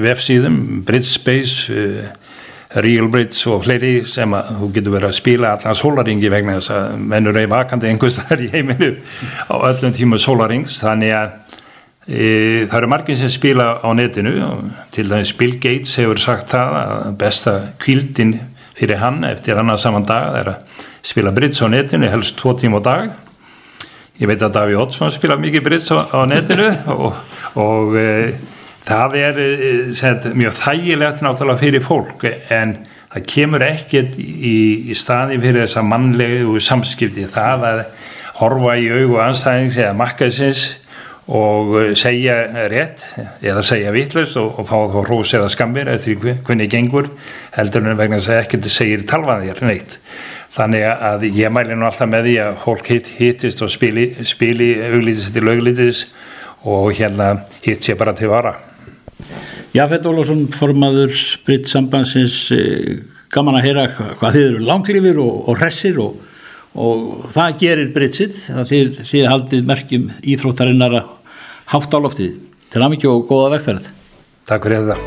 vefsíðum, Britspace uh, Real Brits og fleiri sem að þú getur verið að spila allan sólaringi vegna þess að mennur er vakandi einhvers þar í heiminu á öllum tíma sólarings þannig að e, það eru margir sem spila á netinu til dæmis Bill Gates hefur sagt það að besta kvildin fyrir hann eftir annar saman dag er að spila Brits á netinu helst tvo tíma á dag. Ég veit að Daví Oddsson spila mikið brits á, á netinu (laughs) og, og e, það er e, set, mjög þægilegt náttúrulega fyrir fólk en það kemur ekkert í, í staði fyrir þessa mannlegu samskipti. Það að horfa í augu anstæðings eða makkasins og segja rétt eða segja vittlust og, og fá þá hrós eða skammir eftir hvernig gengur heldur en vegna að ekkert segir talvaðir neitt. Þannig að ég mæli nú alltaf með því að fólk hitt, hittist og spili, spili auglítist til auglítis og hérna hitt sé bara til vara
Jafet Ólásson formaður Britt sambandsins eh, gaman að heyra hvað þið eru langlifir og, og hressir og, og það gerir Brittsið það þið séð haldið merkjum íþróttarinnar að hátt á loftið til aðmyggju og góða verkferð
Takk fyrir þetta